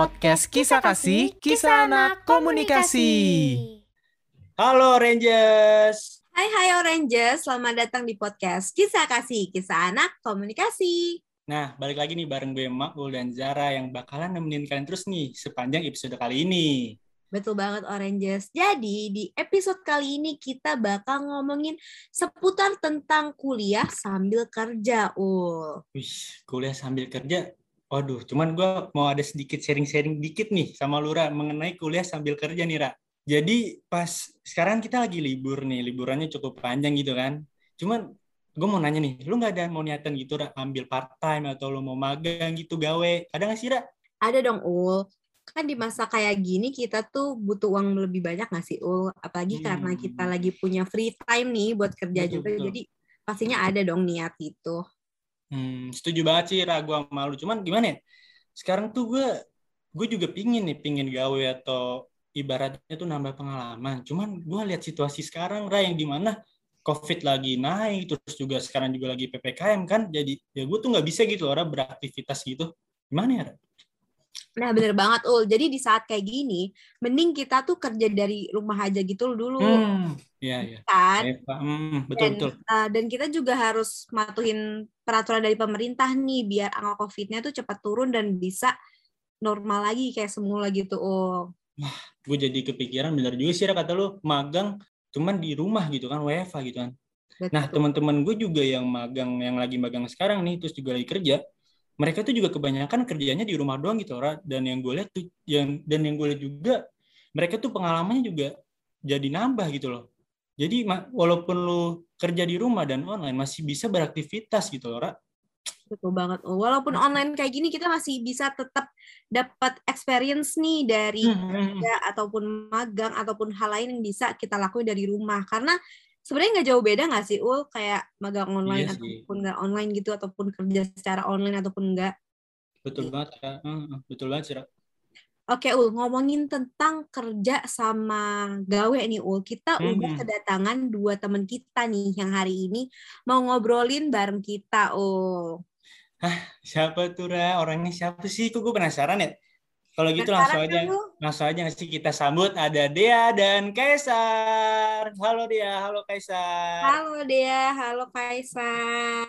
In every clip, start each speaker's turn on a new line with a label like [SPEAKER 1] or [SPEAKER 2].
[SPEAKER 1] podcast Kisah Kasih, Kisah Anak Komunikasi.
[SPEAKER 2] Halo Rangers.
[SPEAKER 3] Hai hai Oranges, selamat datang di podcast Kisah Kasih, Kisah Anak Komunikasi.
[SPEAKER 2] Nah, balik lagi nih bareng gue Makul dan Zara yang bakalan nemenin kalian terus nih sepanjang episode kali ini.
[SPEAKER 3] Betul banget Oranges. Jadi di episode kali ini kita bakal ngomongin seputar tentang kuliah sambil kerja. Oh,
[SPEAKER 2] Wih, kuliah sambil kerja. Waduh, cuman gue mau ada sedikit sharing-sharing dikit nih sama Lura mengenai kuliah sambil kerja nih, Ra. Jadi pas sekarang kita lagi libur nih, liburannya cukup panjang gitu kan. Cuman gue mau nanya nih, lu nggak ada mau niatan gitu, Ra, ambil part-time atau lu mau magang gitu gawe? Ada nggak sih, Ra?
[SPEAKER 3] ada dong Ul. Kan di masa kayak gini kita tuh butuh uang lebih banyak nggak sih Ul? Apalagi
[SPEAKER 2] Hmm.
[SPEAKER 3] karena kita lagi punya free time nih buat kerja
[SPEAKER 2] Betul,
[SPEAKER 3] juga.
[SPEAKER 2] betul.
[SPEAKER 3] Jadi pastinya ada dong niat itu.
[SPEAKER 2] Hmm, setuju banget sih ragu sama lu. Cuman gimana ya? Sekarang tuh gue gue juga pingin nih, pingin gawe atau ibaratnya tuh nambah pengalaman. Cuman gue lihat situasi sekarang, Ra, yang di mana COVID lagi naik, terus juga sekarang juga lagi PPKM kan. Jadi ya gue tuh nggak bisa gitu, Ra, beraktivitas gitu. Gimana ya, Ra?
[SPEAKER 3] Nah bener banget Ul. Jadi di saat kayak gini, mending kita tuh kerja dari rumah aja gitu dulu.
[SPEAKER 2] Hmm, iya, iya.
[SPEAKER 3] Kan?
[SPEAKER 2] Eva, hmm, betul,
[SPEAKER 3] dan,
[SPEAKER 2] betul.
[SPEAKER 3] uh, dan kita juga harus matuhin peraturan dari pemerintah nih biar angka COVID-nya tuh cepat turun dan bisa normal lagi kayak semula gitu. Oh,
[SPEAKER 2] Gue jadi kepikiran, bener juga sih, kata lu, magang cuman di rumah gitu kan, WFA gitu kan.
[SPEAKER 3] betul.
[SPEAKER 2] Nah, teman-teman gue juga yang magang, yang lagi magang sekarang nih, terus juga lagi kerja, mereka tuh juga kebanyakan kerjanya di rumah doang gitu, Ra. Dan yang gue lihat tuh, yang dan yang gue lihat juga, mereka tuh pengalamannya juga jadi nambah gitu loh. Jadi walaupun lu kerja di rumah dan online masih bisa beraktivitas gitu loh, Ra.
[SPEAKER 3] Betul banget. Walaupun online kayak gini kita masih bisa tetap dapat experience nih dari
[SPEAKER 2] Hmm, hmm, hmm.
[SPEAKER 3] kerja ataupun magang ataupun hal lain yang bisa kita lakuin dari rumah. Karena sebenarnya nggak jauh beda nggak sih Ul kayak magang online
[SPEAKER 2] Iya
[SPEAKER 3] ataupun nggak online gitu ataupun kerja secara online ataupun enggak.
[SPEAKER 2] Betul banget, Ra. Hmm, hmm, betul banget sih.
[SPEAKER 3] Oke Ul, ngomongin tentang kerja sama gawe nih Ul. Kita udah
[SPEAKER 2] Mhm.
[SPEAKER 3] kedatangan dua teman kita nih yang hari ini mau ngobrolin bareng kita Ul.
[SPEAKER 2] Siapa tuh, Ra? Orangnya siapa sih? Kok gue penasaran ya? Kalau gitu langsung
[SPEAKER 3] Penasaran
[SPEAKER 2] aja
[SPEAKER 3] kan, Ul?
[SPEAKER 2] langsung aja nggak sih kita sambut ada Dea dan Kaisar. Halo Dea, halo Kaisar.
[SPEAKER 3] Halo Dea, halo Kaisar.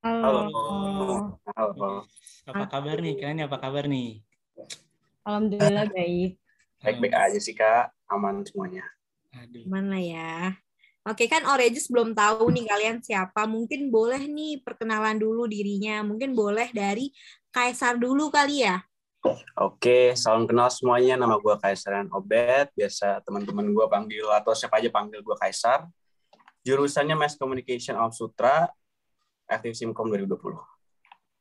[SPEAKER 4] Halo.
[SPEAKER 5] Halo.
[SPEAKER 4] Halo.
[SPEAKER 2] Apa kabar nih? Kalian apa kabar nih?
[SPEAKER 5] Alhamdulillah baik.
[SPEAKER 4] Baik-baik aja sih kak, aman semuanya.
[SPEAKER 2] Aduh.
[SPEAKER 3] Mana ya? Oke kan Oranges belum tahu nih kalian siapa. Mungkin boleh nih perkenalan dulu dirinya. Mungkin boleh dari Kaisar dulu kali ya.
[SPEAKER 4] Oke, salam kenal semuanya. Nama gue Kaisaran Obed. Biasa teman-teman gue panggil atau siapa aja panggil gue Kaisar. Jurusannya Mass Communication Alam Sutra, Aktif Simkom 2020.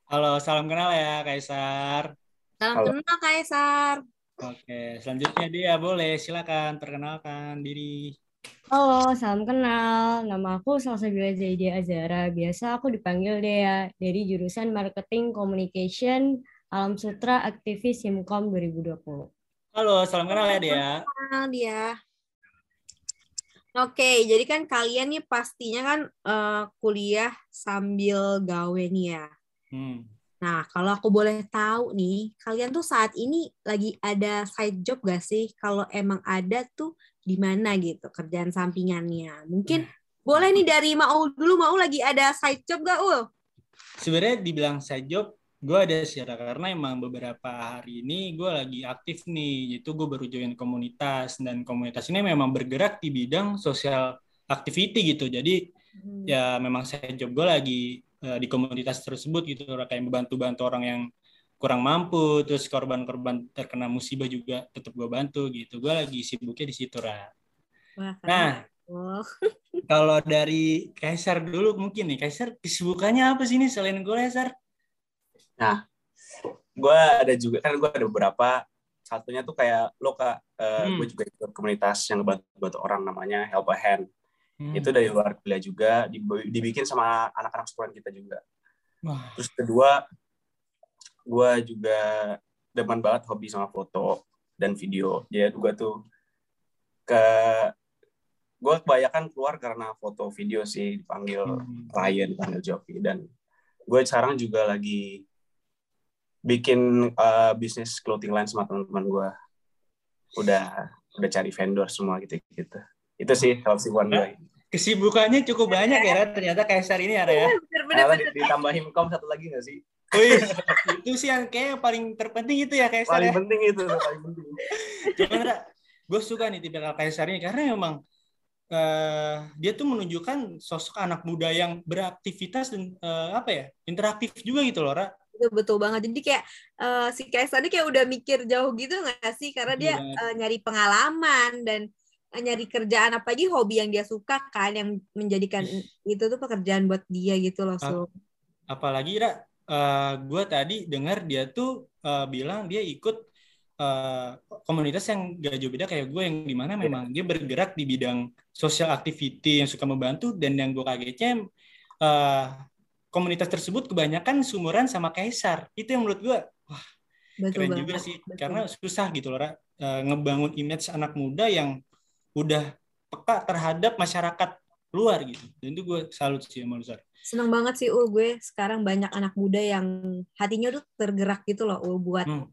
[SPEAKER 2] Halo, salam kenal ya Kaisar.
[SPEAKER 3] Salam
[SPEAKER 4] Halo.
[SPEAKER 3] kenal Kaisar.
[SPEAKER 2] Oke, selanjutnya Dea boleh silakan perkenalkan diri.
[SPEAKER 5] Halo, salam kenal. Nama aku Salsabila Zaidia Azara. Biasa aku dipanggil Dea dari jurusan Marketing Communication Alam Sutra Aktivis Simkom 2020.
[SPEAKER 2] Halo, salam kenal ya Dea.
[SPEAKER 3] Kenal dia. Oke, jadi kan kalian nih pastinya kan eh, kuliah sambil gawe nih ya.
[SPEAKER 2] Hmm.
[SPEAKER 3] Nah, kalau aku boleh tahu nih, kalian tuh saat ini lagi ada side job gak sih? Kalau emang ada tuh di mana gitu kerjaan sampingannya? Mungkin boleh nih dari Maul dulu. Maul lagi ada side job gak, Ul?
[SPEAKER 2] Sebenarnya dibilang side job, gue ada sih karena emang beberapa hari ini gue lagi aktif nih, yaitu gue baru join komunitas dan komunitas ini memang bergerak di bidang sosial activity gitu. Jadi ya memang saya job gue lagi eh, di komunitas tersebut gitu kayak membantu-bantu orang yang kurang mampu terus korban-korban terkena musibah juga tetap gue bantu gitu gue lagi sibuknya di situ Ra.
[SPEAKER 3] Wah,
[SPEAKER 2] nah
[SPEAKER 3] Oh.
[SPEAKER 2] kalau dari Kaisar dulu mungkin nih Kaisar kesibukannya apa sih nih selain gue Kaisar
[SPEAKER 4] Gue ada juga, kan gue ada beberapa, satunya tuh kayak lo kak, eh,
[SPEAKER 2] Hmm.
[SPEAKER 4] gue juga ikut komunitas yang bantu orang namanya Help a Hand.
[SPEAKER 2] Hmm.
[SPEAKER 4] Itu dari luar kuliah juga, dibikin sama anak-anak sekolah kita juga.
[SPEAKER 2] Wah,
[SPEAKER 4] Terus kedua, gue juga demen banget hobi sama foto dan video. Jadi gue tuh ke gue kebanyakan keluar karena foto video sih dipanggil
[SPEAKER 2] hmm.
[SPEAKER 4] klien, dipanggil joki dan gue sekarang juga lagi bikin uh, bisnis clothing line sama teman-teman gue udah udah cari vendor semua gitu gitu itu sih kesibukan gue
[SPEAKER 2] kesibukannya cukup banyak ya Ra. ternyata Kaisar ini ada ya
[SPEAKER 3] Bener-bener.
[SPEAKER 4] Nah, ditambahin kom satu lagi nggak sih
[SPEAKER 2] Wih, itu sih yang kayak paling terpenting itu ya Kaisar
[SPEAKER 4] paling
[SPEAKER 2] ya
[SPEAKER 4] penting itu paling penting
[SPEAKER 2] cuman gue suka nih tipikal Kaisar ini karena memang eh, dia tuh menunjukkan sosok anak muda yang beraktivitas dan eh, apa ya interaktif juga gitu loh Ra
[SPEAKER 3] Betul, betul banget. Jadi kayak eh, si Kaisar ini kayak udah mikir jauh gitu nggak sih? Karena dia
[SPEAKER 2] Iya.
[SPEAKER 3] eh, nyari pengalaman dan nyari kerjaan apa aja hobi yang dia suka kan yang menjadikan itu tuh pekerjaan buat dia gitu loh. So.
[SPEAKER 2] apalagi Ra, gue tadi dengar dia tuh eh, bilang dia ikut eh, komunitas yang gak jauh beda kayak gue yang di mana memang dia bergerak di bidang social activity yang suka membantu dan yang gue kagetnya eh, komunitas tersebut kebanyakan sumuran sama Kaisar itu yang menurut gue
[SPEAKER 3] Betul
[SPEAKER 2] keren
[SPEAKER 3] banget.
[SPEAKER 2] juga sih
[SPEAKER 3] betul.
[SPEAKER 2] karena susah gitu loh Ra. Eh, ngebangun image anak muda yang udah peka terhadap masyarakat luar gitu dan itu gue salut sih sama lu Sar.
[SPEAKER 3] Seneng banget sih Ul gue sekarang banyak anak muda yang hatinya tuh tergerak gitu loh Ul buat
[SPEAKER 2] Hmm.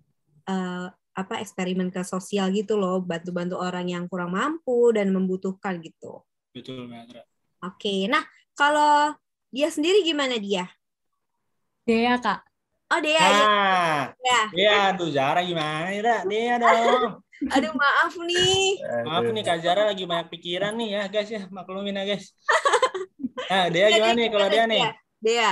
[SPEAKER 3] eh, apa eksperimen ke sosial gitu loh, bantu-bantu orang yang kurang mampu dan membutuhkan gitu.
[SPEAKER 2] betul banget Ra.
[SPEAKER 3] Oke, nah kalau dia sendiri gimana dia?
[SPEAKER 5] Dea kak.
[SPEAKER 3] Oh dia.
[SPEAKER 2] Nah,
[SPEAKER 3] ya.
[SPEAKER 2] dia aduh Zara gimana? Dia dong.
[SPEAKER 3] Aduh maaf nih.
[SPEAKER 2] Maaf nih Kak Zara lagi banyak pikiran nih ya guys ya, maklumin ya guys. Nah, dia gimana nih kalau dia nih?
[SPEAKER 3] Dia.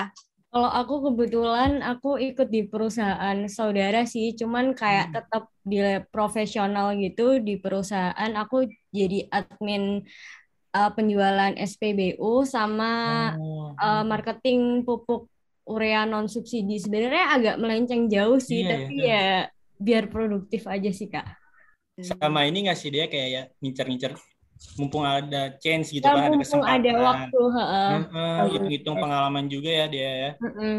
[SPEAKER 5] Kalau aku kebetulan aku ikut di perusahaan saudara sih, cuman kayak tetap di profesional gitu di perusahaan. Aku jadi admin uh, penjualan SPBU sama
[SPEAKER 2] Oh.
[SPEAKER 5] uh, marketing pupuk urea non subsidi. Sebenarnya agak melenceng jauh sih,
[SPEAKER 2] Iya,
[SPEAKER 5] tapi
[SPEAKER 2] iya.
[SPEAKER 5] ya biar produktif aja sih kak.
[SPEAKER 2] Sama ini nggak sih dia kayak ya ngincer-ngincer mumpung ada chance gitu
[SPEAKER 5] Ya,
[SPEAKER 2] kan, ada kesempatan.
[SPEAKER 5] ada waktu, heeh.
[SPEAKER 2] Heeh, hitung-hitung pengalaman juga ya dia ya.
[SPEAKER 5] Heeh.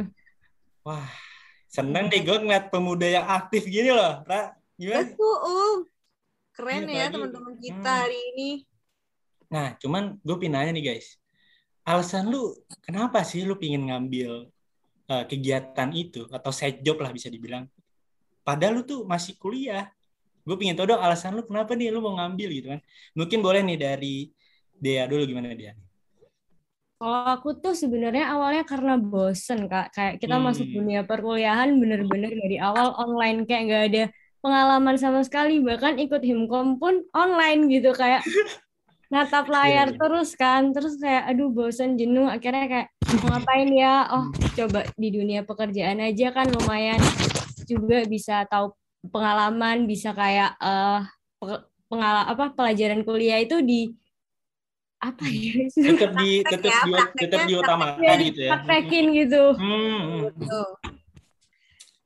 [SPEAKER 2] Wah, seneng deh gue ngeliat pemuda yang aktif gini loh, Ra. Gimana?
[SPEAKER 3] Betul, um. Keren
[SPEAKER 2] Iya,
[SPEAKER 3] ya
[SPEAKER 2] apalagi-
[SPEAKER 3] teman-teman kita
[SPEAKER 2] Hmm.
[SPEAKER 3] hari ini.
[SPEAKER 2] Nah, cuman gue pinanya nih guys. Alasan lu kenapa sih lu pingin ngambil uh, kegiatan itu atau side job lah bisa dibilang. Padahal lu tuh masih kuliah. Gue pingin tahu dong alasan lu kenapa nih lu mau ngambil gitu kan. Mungkin boleh nih dari Dea dulu gimana Dea?
[SPEAKER 5] Kalau aku tuh sebenarnya awalnya karena bosen kak, kayak kita
[SPEAKER 2] Hmm.
[SPEAKER 5] masuk dunia perkuliahan bener-bener dari awal online kayak nggak ada pengalaman sama sekali, bahkan ikut himkom pun online gitu kayak natap layar
[SPEAKER 2] Iya, iya.
[SPEAKER 5] terus kan, terus kayak aduh bosen jenuh, akhirnya kayak ngapain ya? Oh coba di dunia pekerjaan aja kan lumayan juga bisa tahu pengalaman, bisa kayak eh pengalaman apa pelajaran kuliah itu di apa ya?
[SPEAKER 2] Tetap di tetap
[SPEAKER 3] ya,
[SPEAKER 2] di tetap diutamakan
[SPEAKER 5] Ya,
[SPEAKER 2] gitu ya.
[SPEAKER 5] dipraktekin gitu.
[SPEAKER 2] Hmm, hmm.
[SPEAKER 3] Betul.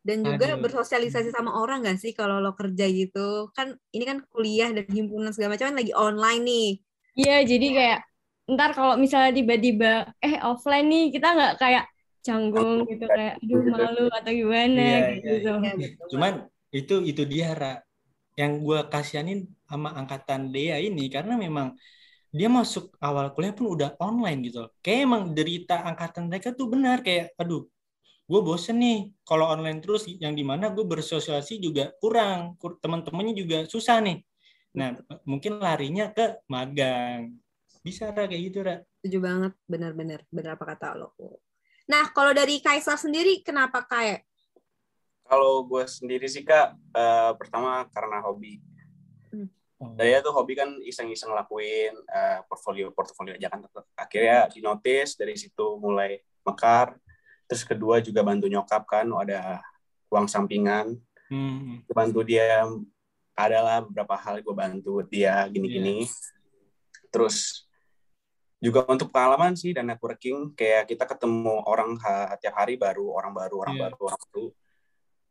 [SPEAKER 3] Dan juga
[SPEAKER 2] Aduh.
[SPEAKER 3] bersosialisasi sama orang gak sih kalau lo kerja gitu? Kan ini kan kuliah dan himpunan segala macam kan lagi online nih.
[SPEAKER 5] Iya, jadi kayak ntar kalau misalnya tiba-tiba eh offline nih kita nggak kayak canggung gitu kayak aduh malu atau gimana
[SPEAKER 2] Iya,
[SPEAKER 5] gitu.
[SPEAKER 2] iya,
[SPEAKER 3] Ya, betul.
[SPEAKER 2] Cuman itu itu dia Ra. Yang gue kasihanin sama angkatan Dea ini karena memang dia masuk awal kuliah pun udah online gitu. Kayak emang derita angkatan mereka tuh benar kayak aduh gue bosen nih kalau online terus yang di mana gue bersosialisasi juga kurang Kur- teman-temannya juga susah nih nah mungkin larinya ke magang bisa Ra kayak gitu Ra
[SPEAKER 3] Setuju banget, benar-benar. Benar apa kata lo. Nah, kalau dari Kaisar sendiri, kenapa kayak?
[SPEAKER 4] Kalau gue sendiri sih kak, eh, pertama karena hobi.
[SPEAKER 2] Oh.
[SPEAKER 4] Saya tuh hobi kan iseng-iseng lakuin eh, portfolio portfolio aja kan. Akhirnya di notice dari situ mulai mekar. Terus kedua juga bantu nyokap kan, ada uang sampingan.
[SPEAKER 2] Hmm.
[SPEAKER 4] Bantu dia adalah beberapa hal gue bantu dia gini-gini. Terus juga untuk pengalaman sih dan networking kayak kita ketemu orang ha- tiap hari baru orang baru orang
[SPEAKER 2] Iya.
[SPEAKER 4] baru orang baru.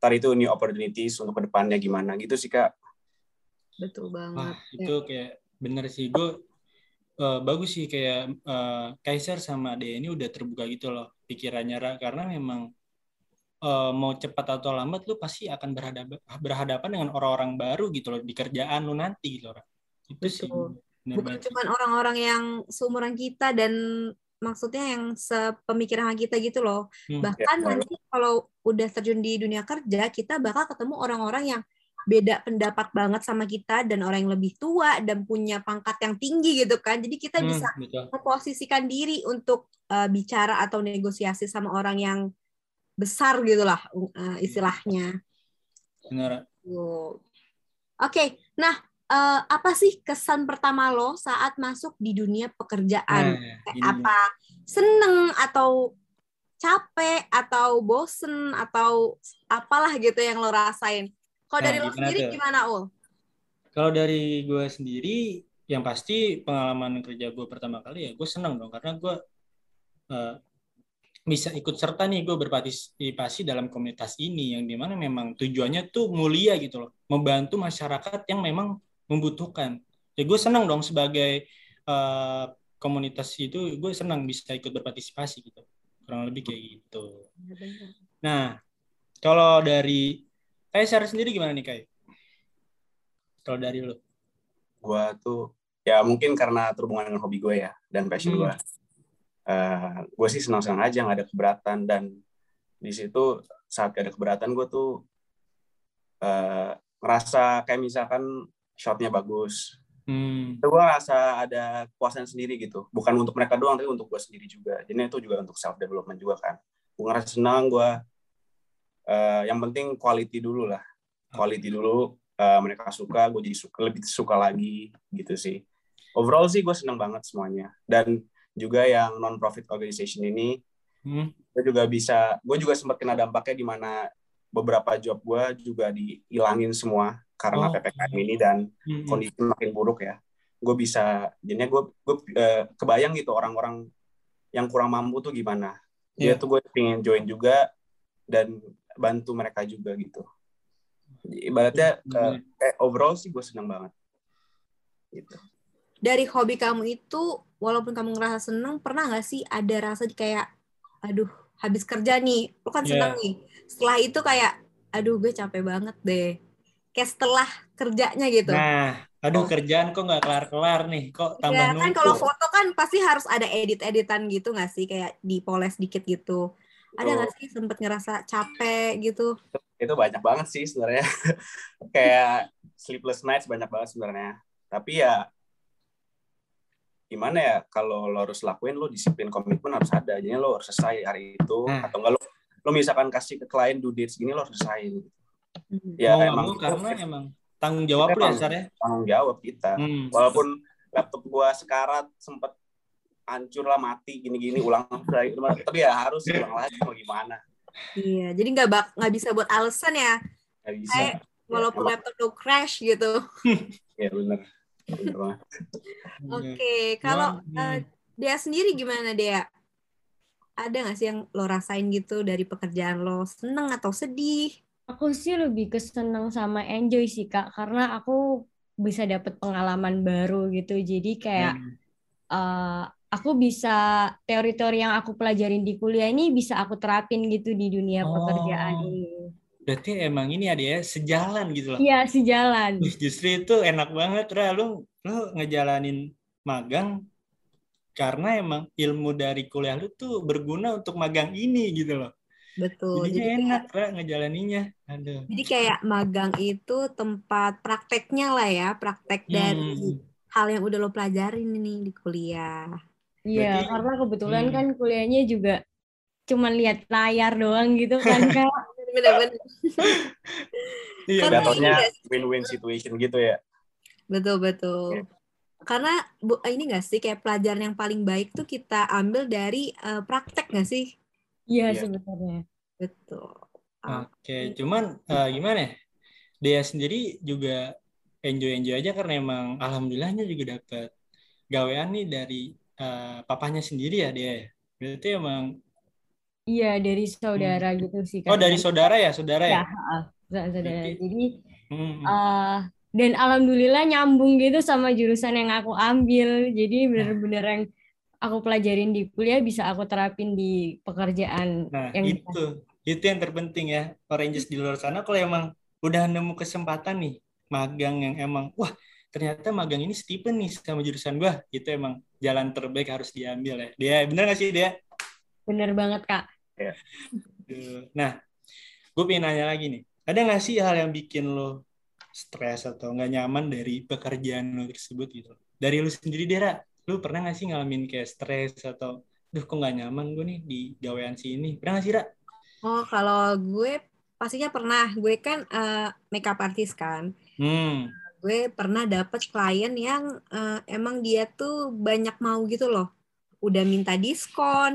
[SPEAKER 4] Ntar itu new opportunities untuk ke depannya gimana gitu sih kak.
[SPEAKER 3] Betul banget.
[SPEAKER 2] Wah, itu kayak bener sih gue bagus sih kayak eh, Kaiser sama Dea ini udah terbuka gitu loh pikirannya Ra. karena memang eh, mau cepat atau lambat lu pasti akan berhadapan berhadapan dengan orang-orang baru gitu loh di kerjaan lu nanti gitu Ra. Itu sih
[SPEAKER 3] Betul.
[SPEAKER 2] bener
[SPEAKER 3] Bukan
[SPEAKER 2] sih.
[SPEAKER 3] cuma orang-orang yang seumuran kita dan maksudnya yang sepemikiran kita gitu loh.
[SPEAKER 2] Hmm.
[SPEAKER 3] Bahkan
[SPEAKER 4] Ya,
[SPEAKER 3] nanti kalau udah terjun di dunia kerja, kita bakal ketemu orang-orang yang beda pendapat banget sama kita dan orang yang lebih tua dan punya pangkat yang tinggi gitu kan. Jadi kita
[SPEAKER 2] Hmm,
[SPEAKER 3] bisa
[SPEAKER 2] betul.
[SPEAKER 3] memposisikan diri untuk uh, bicara atau negosiasi sama orang yang besar gitulah uh, istilahnya.
[SPEAKER 2] Benar.
[SPEAKER 3] Tuh. Oke, nah uh, apa sih kesan pertama lo saat masuk di dunia pekerjaan?
[SPEAKER 2] Nah, ini.
[SPEAKER 3] apa? Seneng atau capek atau bosen atau apalah gitu yang lo rasain? Kalau
[SPEAKER 2] Nah,
[SPEAKER 3] dari lo sendiri
[SPEAKER 2] tuh?
[SPEAKER 3] gimana ul?
[SPEAKER 2] Kalau dari gue sendiri, yang pasti pengalaman kerja gue pertama kali ya gue seneng dong karena gue eh, bisa ikut serta nih gue berpartisipasi dalam komunitas ini yang di mana memang tujuannya tuh mulia gitu loh, membantu masyarakat yang memang membutuhkan. Ya gue seneng dong sebagai eh, komunitas itu gue senang bisa ikut berpartisipasi gitu, kurang lebih kayak gitu. Nah, kalau dari Kai secara sendiri gimana nih Kai? Kalau dari lo?
[SPEAKER 4] gue tuh ya mungkin karena terhubungan dengan hobi gue ya dan passion
[SPEAKER 2] Hmm.
[SPEAKER 4] gue gue sih senang-senang aja nggak ada keberatan dan di situ saat gak ada keberatan gue tuh eh, ngerasa kayak misalkan shotnya bagus.
[SPEAKER 2] Hmm.
[SPEAKER 4] itu gue ngerasa ada kepuasan sendiri gitu. Bukan untuk mereka doang tapi untuk gue sendiri juga. Jadi itu juga untuk self development juga kan. Gue ngerasa senang gue eh, yang penting quality dulu lah. Quality dulu eh, mereka suka gue jadi suka lebih suka lagi gitu sih. Overall sih gue senang banget semuanya. Dan juga yang non profit organization ini
[SPEAKER 2] Hmm.
[SPEAKER 4] gue juga bisa gue juga sempat kena dampaknya di mana beberapa job gue juga dihilangin semua karena
[SPEAKER 2] Oh.
[SPEAKER 4] ppkm ini dan
[SPEAKER 2] Hmm.
[SPEAKER 4] kondisi makin buruk ya gue bisa jadinya gue gue eh, kebayang gitu orang-orang yang kurang mampu tuh gimana dia
[SPEAKER 2] Iya.
[SPEAKER 4] tuh gue pengen join juga dan bantu mereka juga gitu ibaratnya eh, eh, overall sih gue seneng banget gitu
[SPEAKER 3] Dari hobi kamu itu, walaupun kamu ngerasa seneng, pernah nggak sih ada rasa kayak, aduh, habis kerja nih, lo kan
[SPEAKER 2] Iya.
[SPEAKER 3] seneng nih. Setelah itu kayak, aduh, gue capek banget deh. Kayak setelah kerjanya gitu.
[SPEAKER 2] Nah, aduh
[SPEAKER 4] Oh.
[SPEAKER 2] kerjaan kok nggak kelar-kelar nih, kok tambah
[SPEAKER 3] Ya kan kalau foto kan pasti harus ada edit-editan gitu nggak sih kayak dipoles dikit gitu. Ada nggak sih sempet ngerasa capek gitu?
[SPEAKER 4] itu banyak banget sih sebenarnya kayak sleepless nights banyak banget sebenarnya tapi ya gimana ya kalau lo harus lakuin lo disiplin komitmen harus ada jadi lo harus selesai hari itu
[SPEAKER 2] Nah.
[SPEAKER 4] atau enggak lo lo misalkan kasih ke klien due date segini lo harus selesai
[SPEAKER 3] Hmm.
[SPEAKER 4] Ya
[SPEAKER 2] Mau nggak
[SPEAKER 4] emang
[SPEAKER 2] mau
[SPEAKER 4] itu
[SPEAKER 2] karena emang tanggung jawab lu ya,
[SPEAKER 4] Emang.
[SPEAKER 2] Sar ya.
[SPEAKER 4] tanggung jawab kita
[SPEAKER 2] Hmm.
[SPEAKER 4] walaupun laptop gua sekarat sempet hancur lah mati gini-gini ulang lagi tapi ya harus ulang lagi mau gimana
[SPEAKER 3] Iya, jadi nggak bak nggak bisa buat alasan ya.
[SPEAKER 4] nggak bisa
[SPEAKER 3] Kayak walaupun
[SPEAKER 4] emang.
[SPEAKER 3] laptop lo crash gitu.
[SPEAKER 4] ya Bener banget.
[SPEAKER 3] Oke, kalau
[SPEAKER 2] Hmm.
[SPEAKER 3] eh, dia sendiri gimana dia? Ada nggak sih yang lo rasain gitu dari pekerjaan lo? Seneng atau sedih?
[SPEAKER 5] Aku sih lebih keseneng sama enjoy sih Kak, karena aku bisa dapet pengalaman baru gitu. Jadi kayak
[SPEAKER 2] Hmm.
[SPEAKER 5] eh, aku bisa teori-teori yang aku pelajarin di kuliah ini bisa aku terapin gitu di dunia
[SPEAKER 2] Oh.
[SPEAKER 5] pekerjaan ini.
[SPEAKER 2] Berarti emang ini ada ya sejalan gitu loh.
[SPEAKER 5] Iya, sejalan.
[SPEAKER 2] Wih, Justru itu enak banget, Ra. Lu, lu ngejalanin magang karena emang ilmu dari kuliah lu tuh berguna untuk magang ini gitu loh.
[SPEAKER 3] Betul.
[SPEAKER 2] Jadinya
[SPEAKER 3] Jadi kayak,
[SPEAKER 2] enak, Ra, ngejalaninnya. Aduh.
[SPEAKER 3] jadi kayak magang itu tempat prakteknya lah ya, praktek dari
[SPEAKER 2] Hmm.
[SPEAKER 3] hal yang udah lo pelajarin ini di kuliah.
[SPEAKER 5] Iya, karena kebetulan
[SPEAKER 2] Hmm.
[SPEAKER 5] kan kuliahnya juga cuman lihat layar doang gitu kan Kak.
[SPEAKER 3] Bener-bener.
[SPEAKER 2] Iya,
[SPEAKER 4] jatuhnya
[SPEAKER 3] nggak
[SPEAKER 4] win-win situation gitu ya
[SPEAKER 3] Betul betul. Karena bu, ini nggak sih kayak pelajaran yang paling baik tuh kita ambil dari eh, praktek nggak sih?
[SPEAKER 5] Iya,
[SPEAKER 4] Iya.
[SPEAKER 5] sebenarnya.
[SPEAKER 3] Betul.
[SPEAKER 2] Oke, cuman eh, gimana ya? Dia sendiri juga enjoy-enjoy aja karena emang alhamdulillahnya juga dapat gawean nih dari eh, papanya sendiri ya dia. ya? Berarti emang
[SPEAKER 5] Iya, dari saudara gitu sih
[SPEAKER 2] oh
[SPEAKER 5] Kak.
[SPEAKER 2] dari saudara ya, saudara ya?
[SPEAKER 5] Ya, heeh, saudara.
[SPEAKER 2] Berarti-
[SPEAKER 5] Jadi
[SPEAKER 2] Hmm, hmm.
[SPEAKER 5] eh dan alhamdulillah nyambung gitu sama jurusan yang aku ambil. Jadi bener-bener yang aku pelajarin di kuliah bisa aku terapin di pekerjaan
[SPEAKER 2] Nah,
[SPEAKER 5] yang
[SPEAKER 2] itu. itu yang terpenting ya. Oranges di luar sana kalau emang udah nemu kesempatan nih magang yang emang wah ternyata magang ini Stephen nih sama jurusan gue itu emang jalan terbaik harus diambil ya. Dia bener gak sih dia?
[SPEAKER 5] Bener banget kak.
[SPEAKER 2] nah gue pengen nanya lagi nih. Ada nggak sih hal yang bikin lo stres atau nggak nyaman dari pekerjaan lo tersebut gitu? Dari lu sendiri Dera lu pernah nggak sih ngalamin kayak stres atau duh kok nggak nyaman gue nih di gawean si ini pernah nggak sih Ra?
[SPEAKER 3] Oh, kalau gue pastinya pernah. Gue kan eh, makeup artist kan.
[SPEAKER 2] Hmm.
[SPEAKER 3] Gue pernah dapet klien yang eh, emang dia tuh banyak mau gitu loh. Udah minta diskon,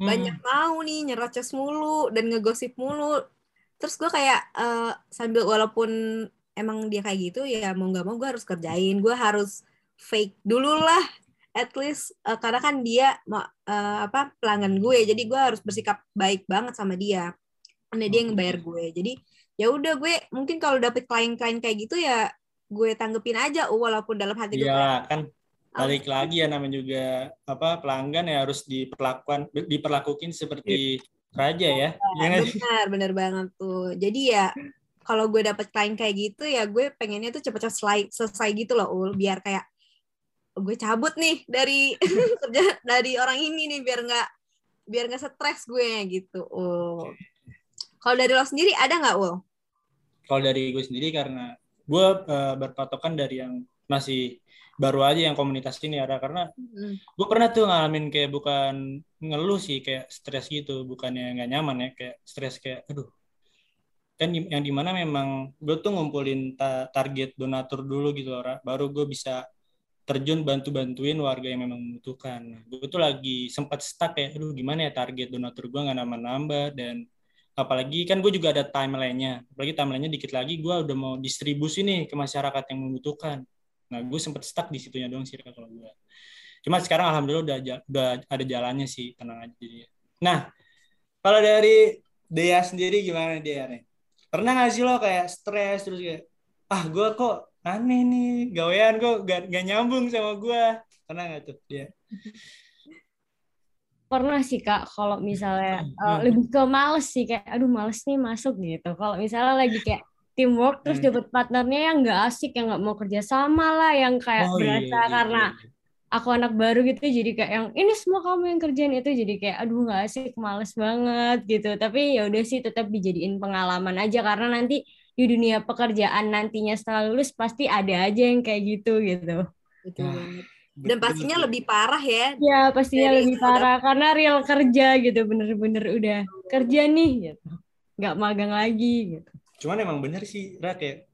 [SPEAKER 2] Hmm.
[SPEAKER 3] banyak mau nih nyerocos mulu dan ngegosip mulu. Terus gue kayak eh, sambil walaupun emang dia kayak gitu ya mau nggak mau gue harus kerjain. Gue harus fake dulu lah. At least eh, karena kan dia eh, apa pelanggan gue, jadi gue harus bersikap baik banget sama dia. Karena dia yang bayar gue. Jadi ya udah gue mungkin kalau dapet klien-klien kayak gitu ya gue tanggepin aja walaupun dalam hati gue
[SPEAKER 2] Iya kan balik lagi ya namanya juga apa pelanggan ya harus diperlakukan diperlakukan seperti raja ya. Iya
[SPEAKER 3] benar benar banget tuh jadi ya kalau gue dapet klien kayak gitu ya gue pengennya tuh cepet-cepet selesai, selesai gitu loh ul biar kayak gue cabut nih dari kerja dari orang ini nih biar nggak biar nggak stres gue gitu ul. Kalau dari lo sendiri ada nggak ul?
[SPEAKER 2] Kalau dari gue sendiri karena gue eh, berpatokan dari yang masih baru aja yang komunitas ini ada karena gue pernah tuh ngalamin kayak bukan ngeluh sih kayak stres gitu bukannya nggak nyaman ya kayak stres kayak aduh. Kan yang di mana memang gue tuh ngumpulin ta- target donatur dulu gitu loh baru gue bisa terjun bantu-bantuin warga yang memang membutuhkan. Nah, gue tuh lagi sempat stuck ya aduh gimana ya target donatur gue nggak nambah-nambah? Dan apalagi kan gue juga ada timelinenya. Apalagi timelinenya dikit lagi gue udah mau distribusi nih ke masyarakat yang membutuhkan. Nah gue sempet stuck di situnya doang sih kalau gue Cuma sekarang alhamdulillah udah udah ada jalannya sih, tenang aja jadinya. Nah, kalau dari Dea sendiri gimana Dea nih? Pernah nggak sih lo kayak stres terus kayak ah gue kok aneh nih gawean kok gak, gak nyambung sama gue pernah nggak tuh dia
[SPEAKER 5] Pernah sih kak, kalau misalnya
[SPEAKER 2] Hmm.
[SPEAKER 5] lebih ke males sih kayak, aduh males nih masuk gitu. Kalau misalnya lagi kayak teamwork terus
[SPEAKER 2] Hmm.
[SPEAKER 5] dapet partnernya yang nggak asik, yang nggak mau kerja sama lah, yang kayak
[SPEAKER 2] Oh, iya,
[SPEAKER 5] berasa
[SPEAKER 2] iya,
[SPEAKER 5] karena
[SPEAKER 2] iya.
[SPEAKER 5] aku anak baru gitu jadi kayak yang ini semua kamu yang kerjain itu jadi kayak aduh nggak asik males banget gitu tapi ya udah sih tetap dijadiin pengalaman aja karena nanti di dunia pekerjaan nantinya setelah lulus pasti ada aja yang kayak gitu gitu
[SPEAKER 3] Betul
[SPEAKER 2] Nah,
[SPEAKER 3] banget. Dan
[SPEAKER 2] Betul
[SPEAKER 3] pastinya
[SPEAKER 2] tuh.
[SPEAKER 3] lebih parah ya.
[SPEAKER 5] ya pastinya
[SPEAKER 3] Dari
[SPEAKER 5] lebih parah karena real kerja gitu bener-bener udah kerja nih gitu nggak magang lagi gitu
[SPEAKER 2] Cuman emang bener sih, Ra, kayak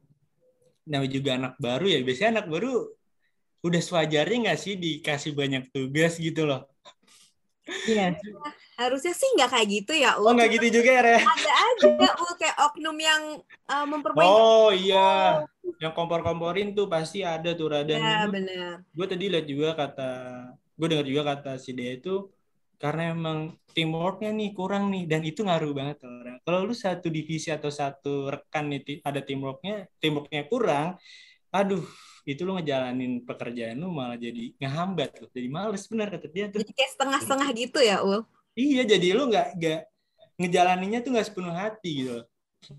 [SPEAKER 2] namanya juga anak baru ya. Biasanya anak baru udah sewajarnya nggak sih dikasih banyak tugas gitu loh.
[SPEAKER 5] iya
[SPEAKER 3] Harusnya sih nggak kayak gitu ya.
[SPEAKER 2] Oh
[SPEAKER 3] Ul.
[SPEAKER 2] nggak gitu juga ya?
[SPEAKER 3] Ada aja Ul kayak oknum yang uh, memperbanyak.
[SPEAKER 2] Oh iya, yang kompor-komporin tuh pasti ada tuh, Ra. Dan
[SPEAKER 3] ya benar.
[SPEAKER 2] gue tadi lihat juga kata gue dengar juga kata si Dea itu karena emang teamworknya nih kurang nih dan itu ngaruh banget orang. Kalau lu satu divisi atau satu rekan nih ada teamworknya teamworknya kurang, aduh itu lu ngejalanin pekerjaan lu malah jadi ngehambat loh, jadi males benar kata dia tuh.
[SPEAKER 3] Jadi kayak setengah-setengah gitu ya Ul.
[SPEAKER 2] Iya jadi lu nggak nggak ngejalaninnya tuh nggak sepenuh hati gitu. loh.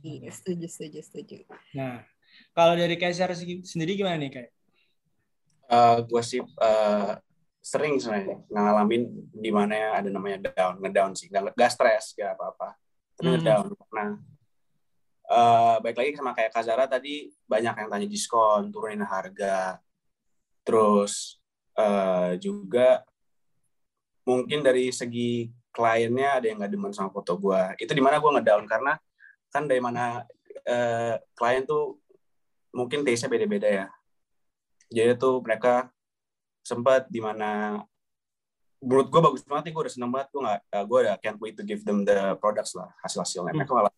[SPEAKER 3] Iya, setuju, setuju, setuju.
[SPEAKER 2] Nah kalau dari Kaisar se- sendiri gimana nih kayak?
[SPEAKER 4] Eh, gue sih eh, sering sebenarnya ngalamin di mana ya ada namanya down, ngedown sih, nggak nggak stres, nggak apa-apa, tapi
[SPEAKER 2] Hmm.
[SPEAKER 4] ngedown. Nah, eh baik lagi sama kayak Kazara tadi banyak yang tanya diskon, turunin harga, terus eh, juga mungkin dari segi kliennya ada yang nggak demen sama foto gue. Itu di mana gue ngedown karena kan dari mana eh, klien tuh mungkin taste-nya beda-beda ya. Jadi tuh mereka sempat di mana menurut gue bagus banget nih gue udah seneng banget gue nggak gue udah can't wait to give them the products lah hasil hasilnya mereka malah